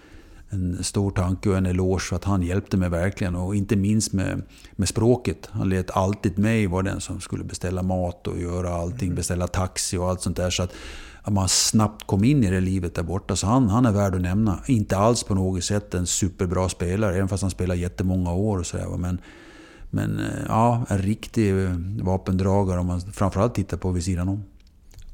en stor tanke och en eloge för att han hjälpte mig verkligen. Och inte minst med, med språket. Han lät alltid mig vara den som skulle beställa mat och göra allting. Mm. Beställa taxi och allt sånt där. Så att, att man snabbt kom in i det livet där borta. Så han, han är värd att nämna. Inte alls på något sätt en superbra spelare, även fast han spelar jättemånga år och sådär. Men, men eh, ja, en riktig vapendragare om man framförallt tittar på vid sidan om.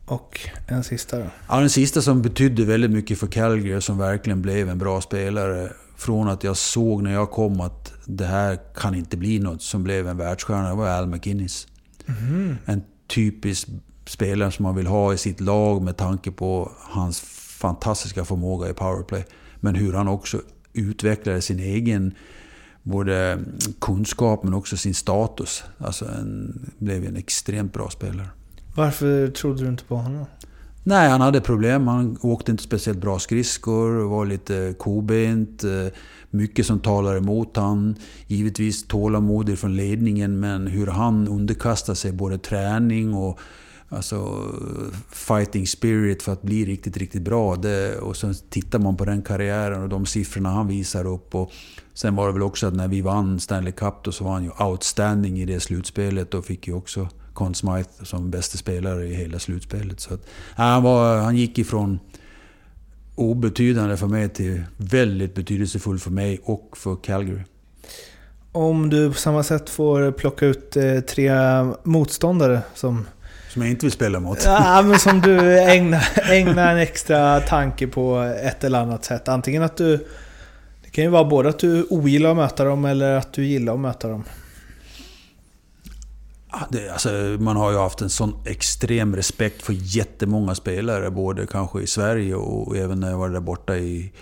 Och en sista då? Ja, den sista som betydde väldigt mycket för Calgary, som verkligen blev en bra spelare. Från att jag såg när jag kom att det här kan inte bli något som blev en världsstjärna, det var Al McInnes. Mm. En typisk spelare som man vill ha i sitt lag med tanke på hans fantastiska förmåga i powerplay. Men hur han också utvecklade sin egen både kunskap men också sin status. Alltså en, blev en extremt bra spelare. Varför trodde du inte på honom? Nej, han hade problem. Han åkte inte speciellt bra skridskor, var lite kobent. Eh, mycket som talar emot han. Givetvis tålamod från ledningen, men hur han underkastar sig både träning och alltså, fighting spirit för att bli riktigt, riktigt bra. Det, och sen tittar man på den karriären och de siffrorna han visar upp. Och sen var det väl också att när vi vann Stanley Cup då så var han ju outstanding i det slutspelet och fick ju också Conn Smythe som bästa spelare i hela slutspelet. Så att, han, var, han gick ifrån obetydande för mig till väldigt betydelsefull för mig och för Calgary. Om du på samma sätt får plocka ut eh, tre motståndare som Som jag inte vill spela mot. Ja, men som du ägnar, ägnar en extra tanke på ett eller annat sätt. Antingen att du... Det kan ju vara både att du ogillar att möta dem eller att du gillar att möta dem. Det, alltså, man har ju haft en sån extrem respekt för jättemånga spelare, både kanske i Sverige och även när jag var där borta i,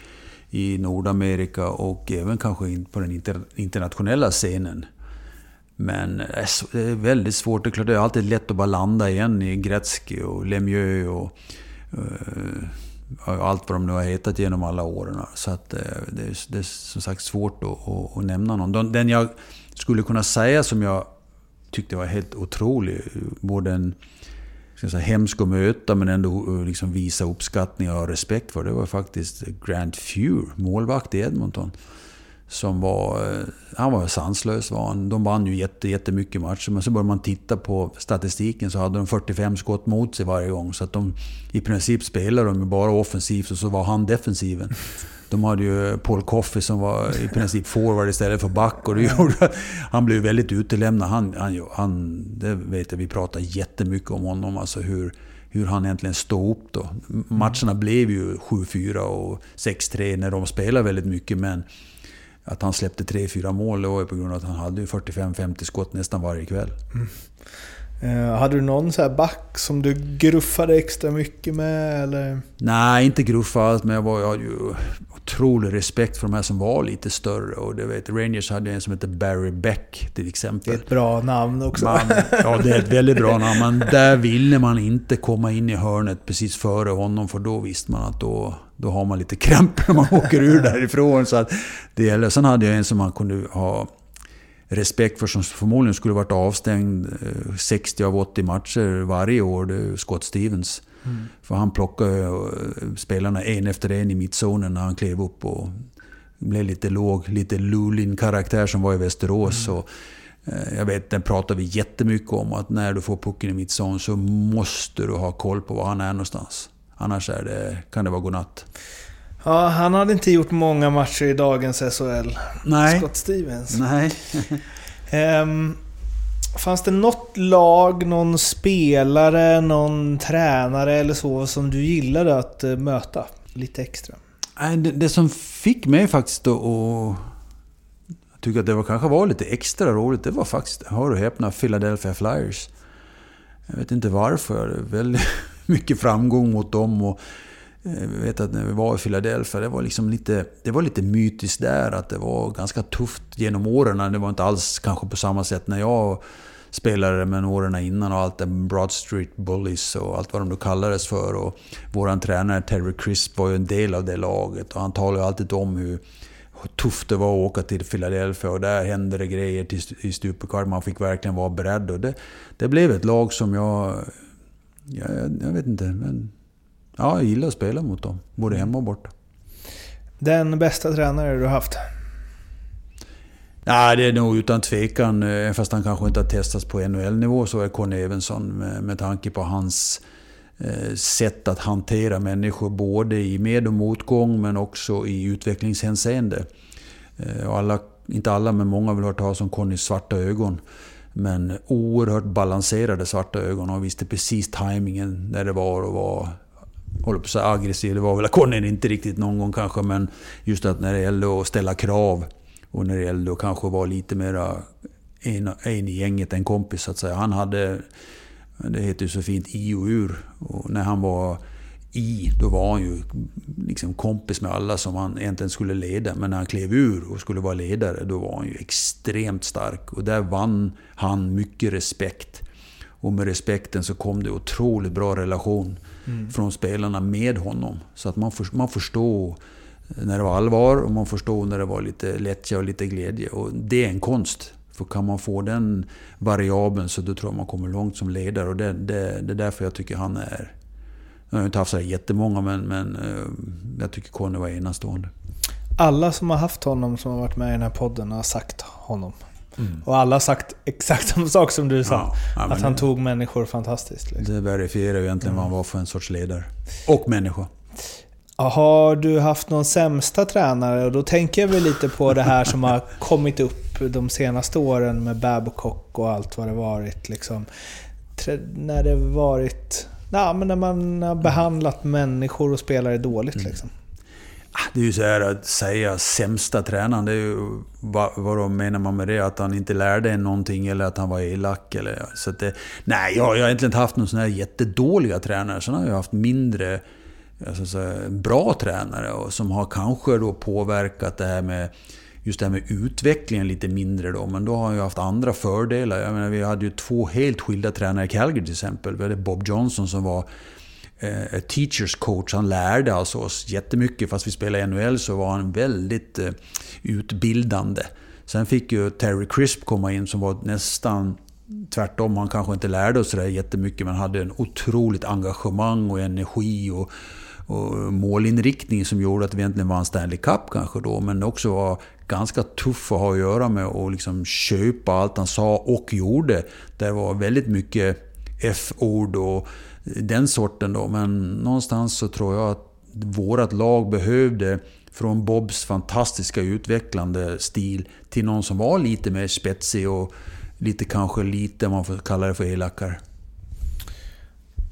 i Nordamerika och även kanske in på den inter, internationella scenen. Men eh, det är väldigt svårt. Det är klart, det är alltid lätt att bara landa igen i Gretzky och Lemieux och eh, och allt vad de nu har hetat genom alla åren. Så att eh, det är, det är som sagt svårt att, att, att nämna någon. Den jag skulle kunna säga som jag tyckte var helt otrolig, både en ska säga, hemsk att möta men ändå eh, liksom visa uppskattning och respekt för, det var faktiskt Grant Fuhr, målvakt i Edmonton. Som var, eh, han var sanslös var han. De vann ju jätte, jättemycket matcher men så började man titta på statistiken så hade de 45 skott mot sig varje gång. Så att de i princip spelade de bara offensivt och så var han defensiven. De hade ju Paul Coffey som var i princip forward istället för back och det gjorde han blev väldigt utelämnad. Han, han, han, det vet jag, vi pratar jättemycket om honom, alltså hur, hur han egentligen stod upp då. Matcherna blev ju 7-4 och 6-3 när de spelade väldigt mycket men att han släppte 3-4 mål det var ju på grund av att han hade ju 45-50 skott nästan varje kväll. Eh, hade du någon så här back som du gruffade extra mycket med eller? Nej, inte gruffa alls, men jag, var, jag hade ju otrolig respekt för de här som var lite större. Och det vet, Rangers hade en som hette Barry Beck till Det är exempel. ett bra namn också. Man, ja, det är ett väldigt bra namn. Men där ville man inte komma in i hörnet precis före honom, för då visste man att då, då har man lite krämpor när man åker ur därifrån. Så att det gäller. Sen hade jag en som man kunde ha respekt för, som förmodligen skulle varit avstängd eh, 60 av 80 matcher varje år. Det är Scott Stevens. För han plockade eh, spelarna en efter en i mittzonen när han klev upp och blev lite låg, lite Lulin-karaktär som var i Västerås. Och, eh, jag vet, den pratar vi jättemycket om, att när du får pucken i mittzon så måste du ha koll på var han är någonstans. Annars är det, kan det vara godnatt. Ja, han hade inte gjort många matcher i dagens SHL. Nej. Scott Stevens. Nej. Ehm, fanns det något lag, någon spelare, någon tränare eller så som du gillade att eh, möta lite extra? Det, det som fick mig faktiskt att tycka att det var, kanske var lite extra roligt, det var faktiskt, hör och häpna, Philadelphia Flyers. Jag vet inte varför. Väldigt mycket framgång mot dem. Och eh, jag vet att när vi var i Philadelphia, det var, liksom lite, det var lite mytiskt där. Att det var ganska tufft genom åren. Det var inte alls kanske på samma sätt när jag spelade, men åren innan och allt det Broad Street Bullies och allt vad de då kallades för. Och våran tränare Terry Crisp var ju en del av det laget och han talade ju alltid om hur hur tufft det var att åka till Philadelphia och där hände det grejer till, i stup. Man fick verkligen vara beredd. Och det, det blev ett lag som jag... Jag, jag vet inte, men... Ja, jag gillar att spela mot dem. Både hemma och borta. Den bästa tränare du haft? Nej, det är nog utan tvekan, eh, fast han kanske inte har testats på NHL-nivå, så är Conny Evensson med, med tanke på hans eh, sätt att hantera människor både i med och motgång men också i utvecklingshänseende. Eh, alla, inte alla, men många vill ha hört talas om Connys svarta ögon. Men oerhört balanserade svarta ögon och visste precis tajmingen när det var och var håller på att säga aggressiv. Det var väl Conny inte riktigt någon gång kanske, men just att när det gällde att ställa krav och när det gällde att kanske vara lite mera en, en i gänget, en kompis så att säga. Han hade, det heter ju så fint, i och ur. Och när han var i, då var han ju liksom kompis med alla som han egentligen skulle leda. Men när han klev ur och skulle vara ledare, då var han ju extremt stark. Och där vann han mycket respekt. Och med respekten så kom det otroligt bra relation från spelarna med honom. Så att man, för, man förstår när det var allvar och man förstår när det var lite lättja och lite glädje. Och det är en konst. För kan man få den variabeln så då tror jag man kommer långt som ledare. Och det, det, det är därför jag tycker han är... Jag har inte haft så jättemånga men, men eh, jag tycker Conny var enastående. Alla som har haft honom, som har varit med i den här podden, har sagt honom. Och alla har sagt exakt samma sak som du sa. Mm. Ja, ja, att han det- tog människor fantastiskt. Liksom. Det verifierar ju egentligen vad han var för en sorts ledare. Och människa. Har du haft någon sämsta tränare? Och då tänker jag väl lite på det här som har kommit upp de senaste åren med Babcock och allt vad det varit. Liksom. när det varit... Ja, men när man har behandlat människor och spelare dåligt liksom. Ah, Det är ju så här att säga sämsta tränaren, det är ju, vad, vad menar man med det? Att han inte lärde en någonting eller att han var elak? Eller, så det, nej, jag, jag har egentligen inte haft någon sån här jättedåliga tränare. Sen har jag haft mindre alltså, så här, bra tränare och som har kanske då påverkat det här med just det här med utvecklingen lite mindre då. Men då har han ju haft andra fördelar. Jag menar, vi hade ju två helt skilda tränare i Calgary till exempel. Vi hade Bob Johnson som var eh, teachers coach. Han lärde alltså oss jättemycket. Fast vi spelade i NHL så var han väldigt eh, utbildande. Sen fick ju Terry Crisp komma in som var nästan tvärtom. Han kanske inte lärde oss sådär jättemycket men hade en otroligt engagemang och energi och, och målinriktning som gjorde att vi egentligen vann Stanley Cup kanske då. Men också var ganska tuff att ha att göra med och liksom köpa allt han sa och gjorde. Det var väldigt mycket F-ord och den sorten då. Men någonstans så tror jag att vårt lag behövde från Bobs fantastiska utvecklande stil till någon som var lite mer spetsig och lite kanske lite, man får kalla det för elakare.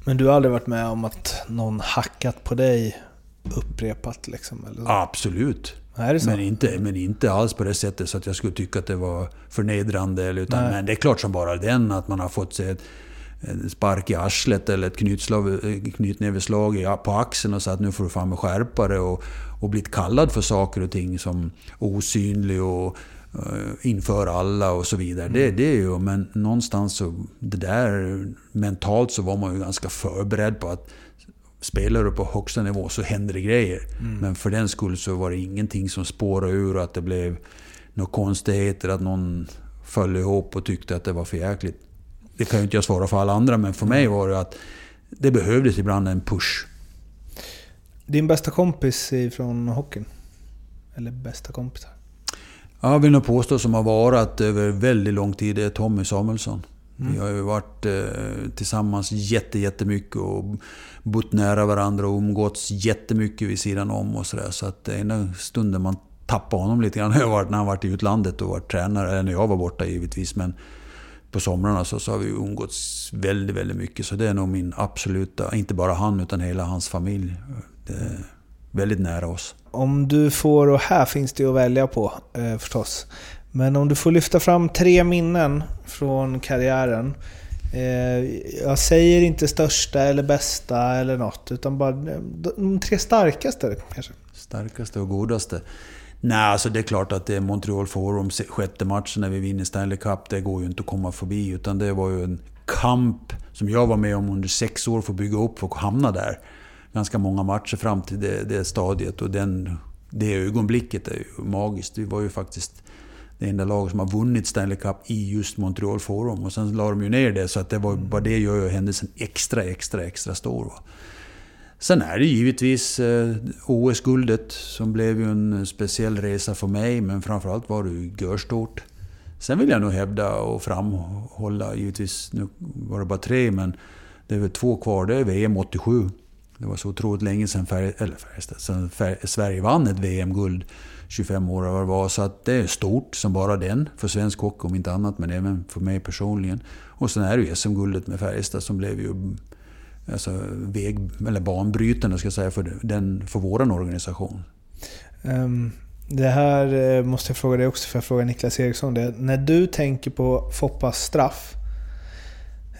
Men du har aldrig varit med om att någon hackat på dig upprepat liksom? Eller? så? Absolut. Men inte, men inte alls på det sättet så att jag skulle tycka att det var förnedrande. Eller, utan, Nej. men det är klart som bara den att man har fått sig ett, spark i arslet eller ett knytnäveslag på axeln och sagt att nu får du fan med skärpa dig och, och blivit kallad för saker och ting som osynlig och eh, inför alla och så vidare. Det, det är ju, men någonstans så, det där mentalt så var man ju ganska förberedd på att spelar du på högsta nivå så händer det grejer. Men för den skull så var det ingenting som spårade ur och att det blev några konstigheter, att någon föll ihop och tyckte att det var för jäkligt. Det kan ju inte jag svara för alla andra, men för mig var det att det behövdes ibland en push. Din bästa kompis från hockeyn? Eller bästa kompisar? Jag vill nog påstå som har varit över väldigt lång tid är Tommy Samuelsson. Vi har ju varit eh, tillsammans jätte, jättemycket och bott nära varandra och umgåtts jättemycket vid sidan om och sådär. Så att enda stunden man tappade honom lite grann har varit när han varit i utlandet och varit tränare. Eller när jag var borta givetvis. Men på somrarna så, så har vi umgåtts väldigt, väldigt mycket. Så det är nog min absoluta, inte bara han utan hela hans familj. Väldigt nära oss. Om du får, och här finns det att välja på eh, förstås. Men om du får lyfta fram tre minnen från karriären. Eh, jag säger inte största eller bästa eller något, utan bara de, tre starkaste kanske. Starkaste och godaste? Nej, alltså det är klart att det är Montreal Forum, sjätte matchen när vi vinner Stanley Cup. Det går ju inte att komma förbi. Utan det var ju en kamp som jag var med om under sex år för att bygga upp och hamna där. Ganska många matcher fram till det, det stadiet och den, det ögonblicket är ju magiskt. Vi var ju faktiskt det enda laget som har vunnit Stanley Cup i just Montreal Forum. Och sen la de ju ner det, så att det var, bara det gör ju händelsen extra, extra, extra stor. Va? Sen är det givetvis eh, OS-guldet som blev ju en speciell resa för mig, men framförallt var det ju görstort. Sen vill jag nog hävda och framhålla, givetvis, nu var det bara tre, men det är väl två kvar. Det är VM 87. Det var så otroligt länge sedan, Färj, eller Färjestad, sedan Färj, Sverige vann ett VM-guld. 25 år eller vad det var. Så att det är stort som bara den för svensk hockey om inte annat, men även för mig personligen. Och sen är det ju SM-guldet med Färjestad som blev ju alltså, väg, eller banbrytande ska jag säga, för, den, för vår organisation. Um, det här eh, måste jag fråga dig också, för jag frågar Niklas Eriksson det. När du tänker på Foppas straff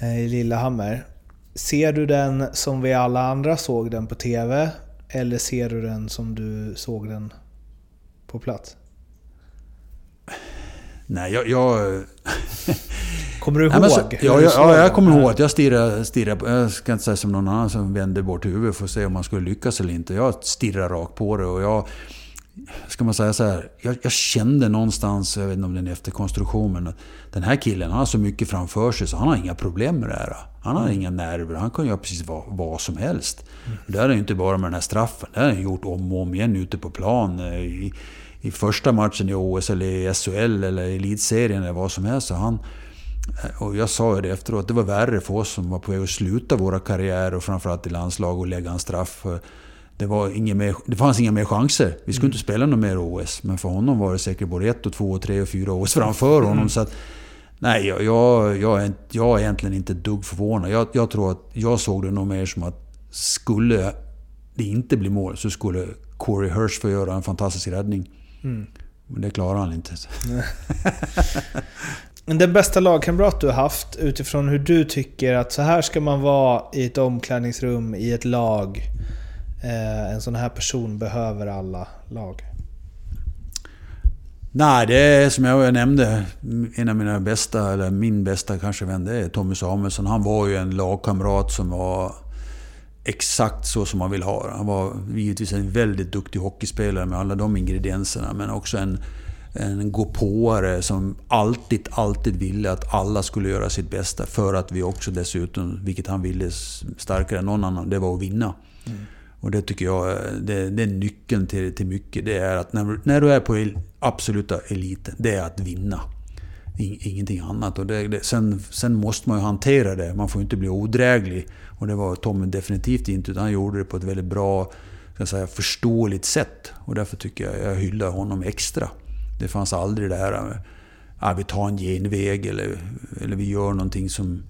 eh, i Lillehammer, ser du den som vi alla andra såg den på TV? Eller ser du den som du såg den på plats? Nej, jag... jag Kommer du ihåg? Nej, så, ja, du jag, ja, jag kommer ihåg att jag stirrade, stirrade på... Jag ska inte säga som någon annan som vände bort huvudet för att se om man skulle lyckas eller inte. Jag stirrade rakt på det och jag... Ska man säga så här, jag, jag kände någonstans, jag vet inte om det är en efterkonstruktion, men att den här killen han har så mycket framför sig så han har inga problem med det här. Han har inga nerver, han kan göra precis vad, vad som helst. Det här är ju inte bara med den här straffen, det har han gjort om och om igen ute på plan. eh, I, i första matchen i OS eller i SHL eller i elitserien eller vad som helst. Så han, och jag sa ju det efteråt, det var värre för oss som var på väg att sluta våra karriärer och framförallt i landslag och lägga en straff. Det, var ingen mer, det fanns inga mer chanser. Vi skulle inte spela något mer OS. Men för honom var det säkert både ett, och två, och tre och fyra OS framför honom. Så att, Nej, jag, jag, jag, är, jag är egentligen inte ett dugg förvånad. Jag, jag tror att jag såg det nog mer som att skulle det inte bli mål så skulle Corey Hirsch få göra en fantastisk räddning. Mm. Men det klarar han inte. Den bästa lagkamrat du har haft utifrån hur du tycker att så här ska man vara i ett omklädningsrum, i ett lag. Eh, en sån här person behöver alla lag. Nej, det är som jag nämnde, en av mina bästa, eller min bästa kanske vän, det är Tommy Samuelsson. Han var ju en lagkamrat som var exakt så som man vill ha Han var givetvis en väldigt duktig hockeyspelare med alla de ingredienserna, men också en, en gåpåare som alltid, alltid ville att alla skulle göra sitt bästa. För att vi också dessutom, vilket han ville starkare än någon annan, det var att vinna. Mm. Och det tycker jag det, det är nyckeln till, till mycket. Det är att när, när du är på absoluta eliten, det är att vinna. Ingenting annat. Och det, det, sen, sen måste man ju hantera det. Man får inte bli odräglig. Och det var Tommy definitivt inte, utan han gjorde det på ett väldigt bra, ska säga, förståeligt sätt. Och därför tycker jag jag hyllar honom extra. Det fanns aldrig det här att vi tar en genväg eller, eller vi gör någonting som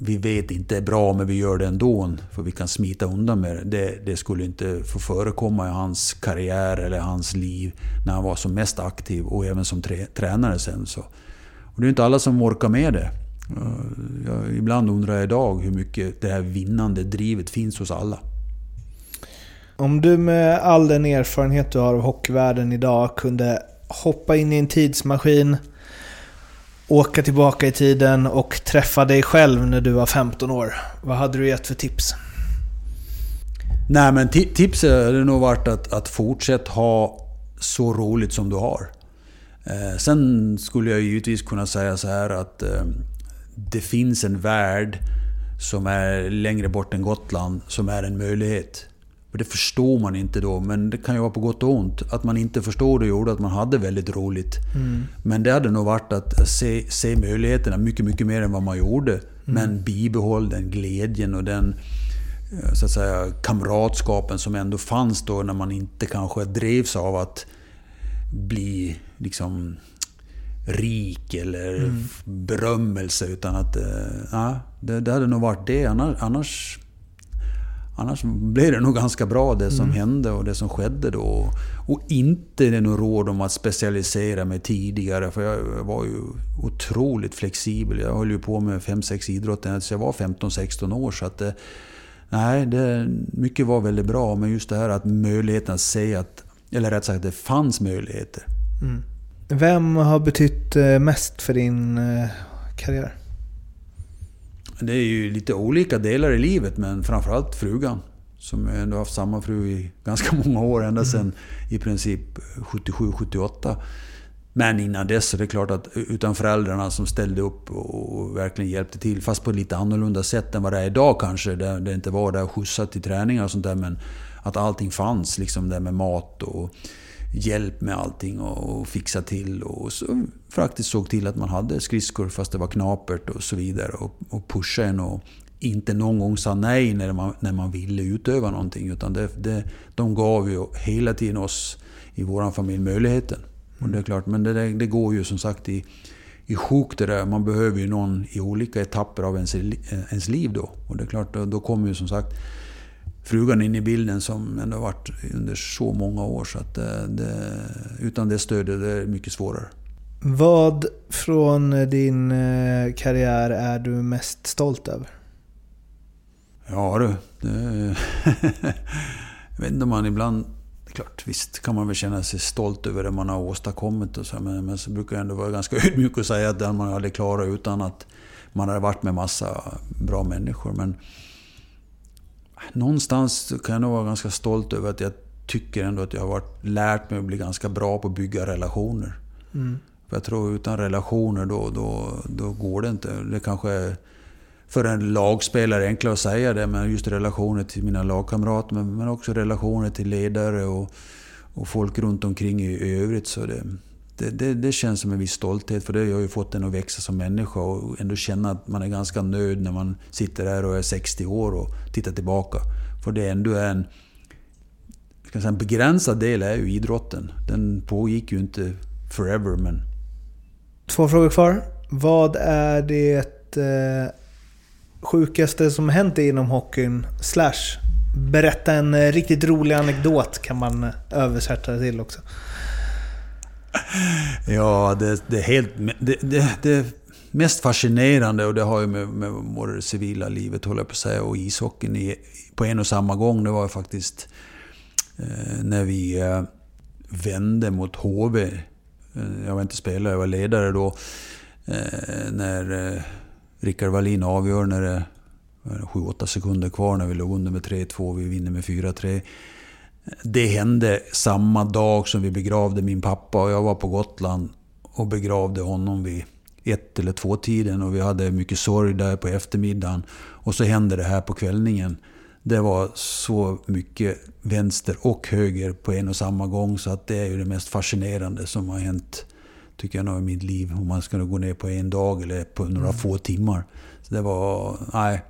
vi vet inte är bra, men vi gör det ändå för vi kan smita undan med det. det. Det skulle inte få förekomma i hans karriär eller hans liv när han var som mest aktiv och även som tränare sen. Så. Och det är inte alla som orkar med det. Jag, ibland undrar jag idag hur mycket det här vinnande drivet finns hos alla. Om du med all den erfarenhet du har av hockeyvärlden idag kunde hoppa in i en tidsmaskin åka tillbaka i tiden och träffa dig själv när du var 15 år. Vad hade du gett för tips? Nej men tipset hade nog varit att, att fortsätta ha så roligt som du har. Eh, sen skulle jag givetvis kunna säga så här att eh, det finns en värld som är längre bort än Gotland som är en möjlighet. Och det förstår man inte då, men det kan ju vara på gott och ont. Att man inte förstår det gjorde att man hade väldigt roligt. Mm. Men det hade nog varit att se, se möjligheterna mycket, mycket mer än vad man gjorde. Mm. Men bibehåll den glädjen och den eh, så att säga, kamratskapen som ändå fanns då när man inte kanske drevs av att bli liksom rik eller mm. berömmelse. Utan att eh, ja, det, det hade nog varit det. Annars, annars Annars blev det nog ganska bra det som mm. hände och det som skedde då. Och inte det något råd om att specialisera mig tidigare, för jag var ju otroligt flexibel. Jag höll ju på med 5-6 idrotter tills jag var 15-16 år. Så att, nej, det, mycket var väldigt bra, men just det här att möjligheten att se att, eller rätt sagt det fanns möjligheter. Mm. Vem har betytt eh, mest för din eh, karriär? Det är ju lite olika delar i livet, men framförallt frugan. Som jag ändå haft samma fru i ganska många år, ända sedan mm. i princip 77-78. Men innan dess så är det klart att utan föräldrarna som ställde upp och verkligen hjälpte till, fast på ett lite annorlunda sätt än vad det är idag kanske, där det inte var där och skjutsa till träningar och sånt där, men att allting fanns, liksom där med mat och hjälp med allting och, fixa till. Och så faktiskt såg till att man hade skridskor fast det var knapert och så vidare. Och, och pusha en och inte någon gång sa nej när man, när man ville utöva någonting. Utan det, det, de gav ju hela tiden oss i vår familj möjligheten. Och det är klart, men det, det går ju som sagt i, i sjok det där. Man behöver ju någon i olika etapper av ens, ens liv då. Och det är klart, då, då kommer ju som sagt frugan in i bilden som ändå varit under så många år. Så att det, det, utan det stödet det är mycket svårare. Vad från din eh, karriär är du mest stolt över? Ja du, det, jag vet inte om man ibland... Klart, visst kan man väl känna sig stolt över det man har åstadkommit och så, men, men så brukar jag ändå vara ganska ödmjuk och säga att det man hade klarat utan att man hade varit med massa bra människor. Men någonstans kan jag nog vara ganska stolt över att jag tycker ändå att jag har varit, lärt mig att bli ganska bra på att bygga relationer. Mm. För jag tror utan relationer då, då, då går det inte. Det kanske för en lagspelare enklare att säga det, men just relationer till mina lagkamrater, men, men också relationer till ledare och, och folk runt omkring i övrigt. Så det, det, det, det, känns som en viss stolthet för det har ju fått en att växa som människa och ändå känna att man är ganska nöjd när man sitter här och är 60 år och tittar tillbaka. För det ändå är en, ska säga, en begränsad del är ju idrotten. Den pågick ju inte forever men... Två frågor kvar. Vad är det eh, sjukaste som hänt inom hockeyn? Slash, berätta en eh, riktigt rolig anekdot kan man eh, översätta det till också. Ja, det, det är helt... Det, det, det mest fascinerande, och det har ju med, med vårt civila livet, håller jag på att säga, och ishockeyn i, på en och samma gång, det var ju faktiskt eh, när vi eh, vände mot HV. Eh, jag var inte spelare, jag var ledare då. Eh, när eh, Rickard Wallin avgör när det är 7-8 sekunder kvar, när vi låg under med 3-2, vi vinner med 4-3. Det hände samma dag som vi begravde min pappa och jag var på Gotland och begravde honom vid ett eller två tiden och vi hade mycket sorg där på eftermiddagen. Och så hände det här på kvällningen. Det var så mycket vänster och höger på en och samma gång så att det är ju det mest fascinerande som har hänt, tycker jag nog i mitt liv. Om man ska gå ner på en dag eller på några mm. få timmar. Så det var, nej.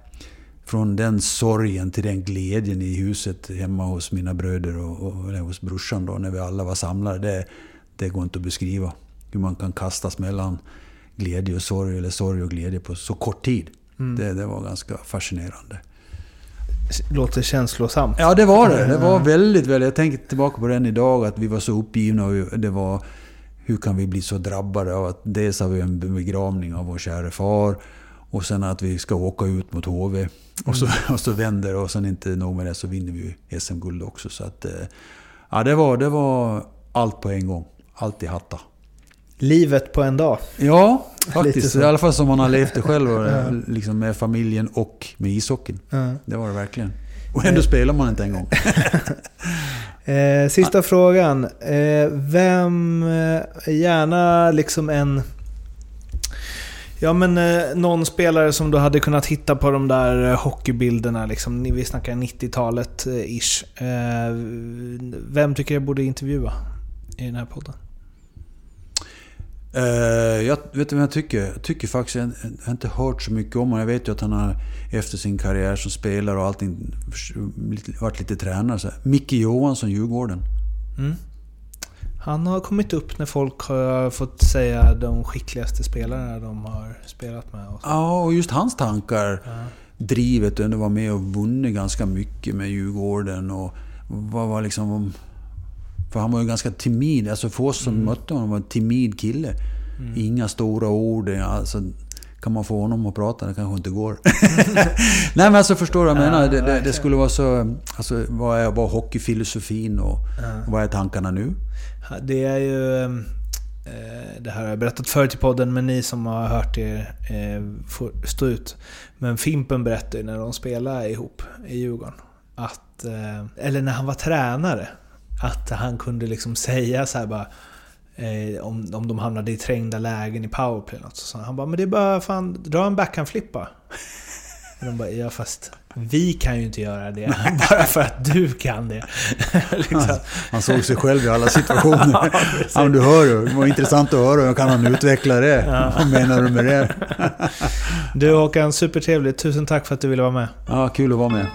Från den sorgen till den glädjen i huset hemma hos mina bröder och, och eller hos brorsan då, när vi alla var samlade. Det, det går inte att beskriva. Hur man kan kastas mellan glädje och sorg, eller sorg och glädje på så kort tid. Mm. Det, det var ganska fascinerande. Låter känslosamt. Ja, det var det. Det var väldigt, väldigt... Jag tänker tillbaka på den idag, att vi var så uppgivna och det var... Hur kan vi bli så drabbade av att dels har vi en begravning av vår kära far och sen att vi ska åka ut mot HV. Och så, mm. och så vänder och sen inte nog med det så vinner vi SM-guld också. Så att... Eh, ja, det var, det var allt på en gång. Allt i hatta. Livet på en dag. Ja, faktiskt. I alla fall som man har levt det själv. ja. liksom med familjen och med ishockeyn. Ja. Det var det verkligen. Och ändå spelar man inte en gång. eh, sista ja. frågan. Eh, vem, eh, gärna liksom en... Ja men eh, någon spelare som du hade kunnat hitta på de där eh, hockeybilderna, liksom, vi snackar 90-talet eh, vem tycker jag borde intervjua i den här podden? Uh, jag vet vad jag tycker? Jag tycker faktiskt, jag, har inte hört så mycket om honom. Jag vet ju att han har efter sin karriär som spelare och allting varit lite tränare. Så. Micke Johansson, Djurgården. Mm. Han har kommit upp när folk har fått säga de skickligaste spelarna de har spelat med. Och ja, och just hans tankar. Ja. Drivet, ändå var med och vunnit ganska mycket med Djurgården. Och vad var liksom för han var ju ganska timid. Alltså för oss som mm. mötte honom var en timid kille. Mm. Inga stora ord. Alltså, kan man få honom att prata? Det kanske inte går. Nej men alltså förstår du vad jag menar? Det, det, det, skulle vara så... Alltså vad är, vad är hockeyfilosofin och, och vad är tankarna nu? Det är ju... Eh, det här har jag berättat förut i podden, men ni som har hört er eh, får stå ut. Men Fimpen berättade när de spelade ihop i Djurgården. Att, eh, eller när han var tränare. Att han kunde liksom säga så här bara... Eh, om, om de hamnade i trängda lägen i powerplay något, så sa han bara men det är bara fan, dra en backhandflippa. Och de bara, ja fast vi kan ju inte göra det, bara för att du kan det. liksom. han, han, såg sig själv i alla situationer. ja, ja, du hör det var intressant att höra, hur kan han utveckla det? Ja. Vad menar du med det? du Håkan, supertrevligt. Tusen tack för att du ville vara med. Ja, kul att vara med.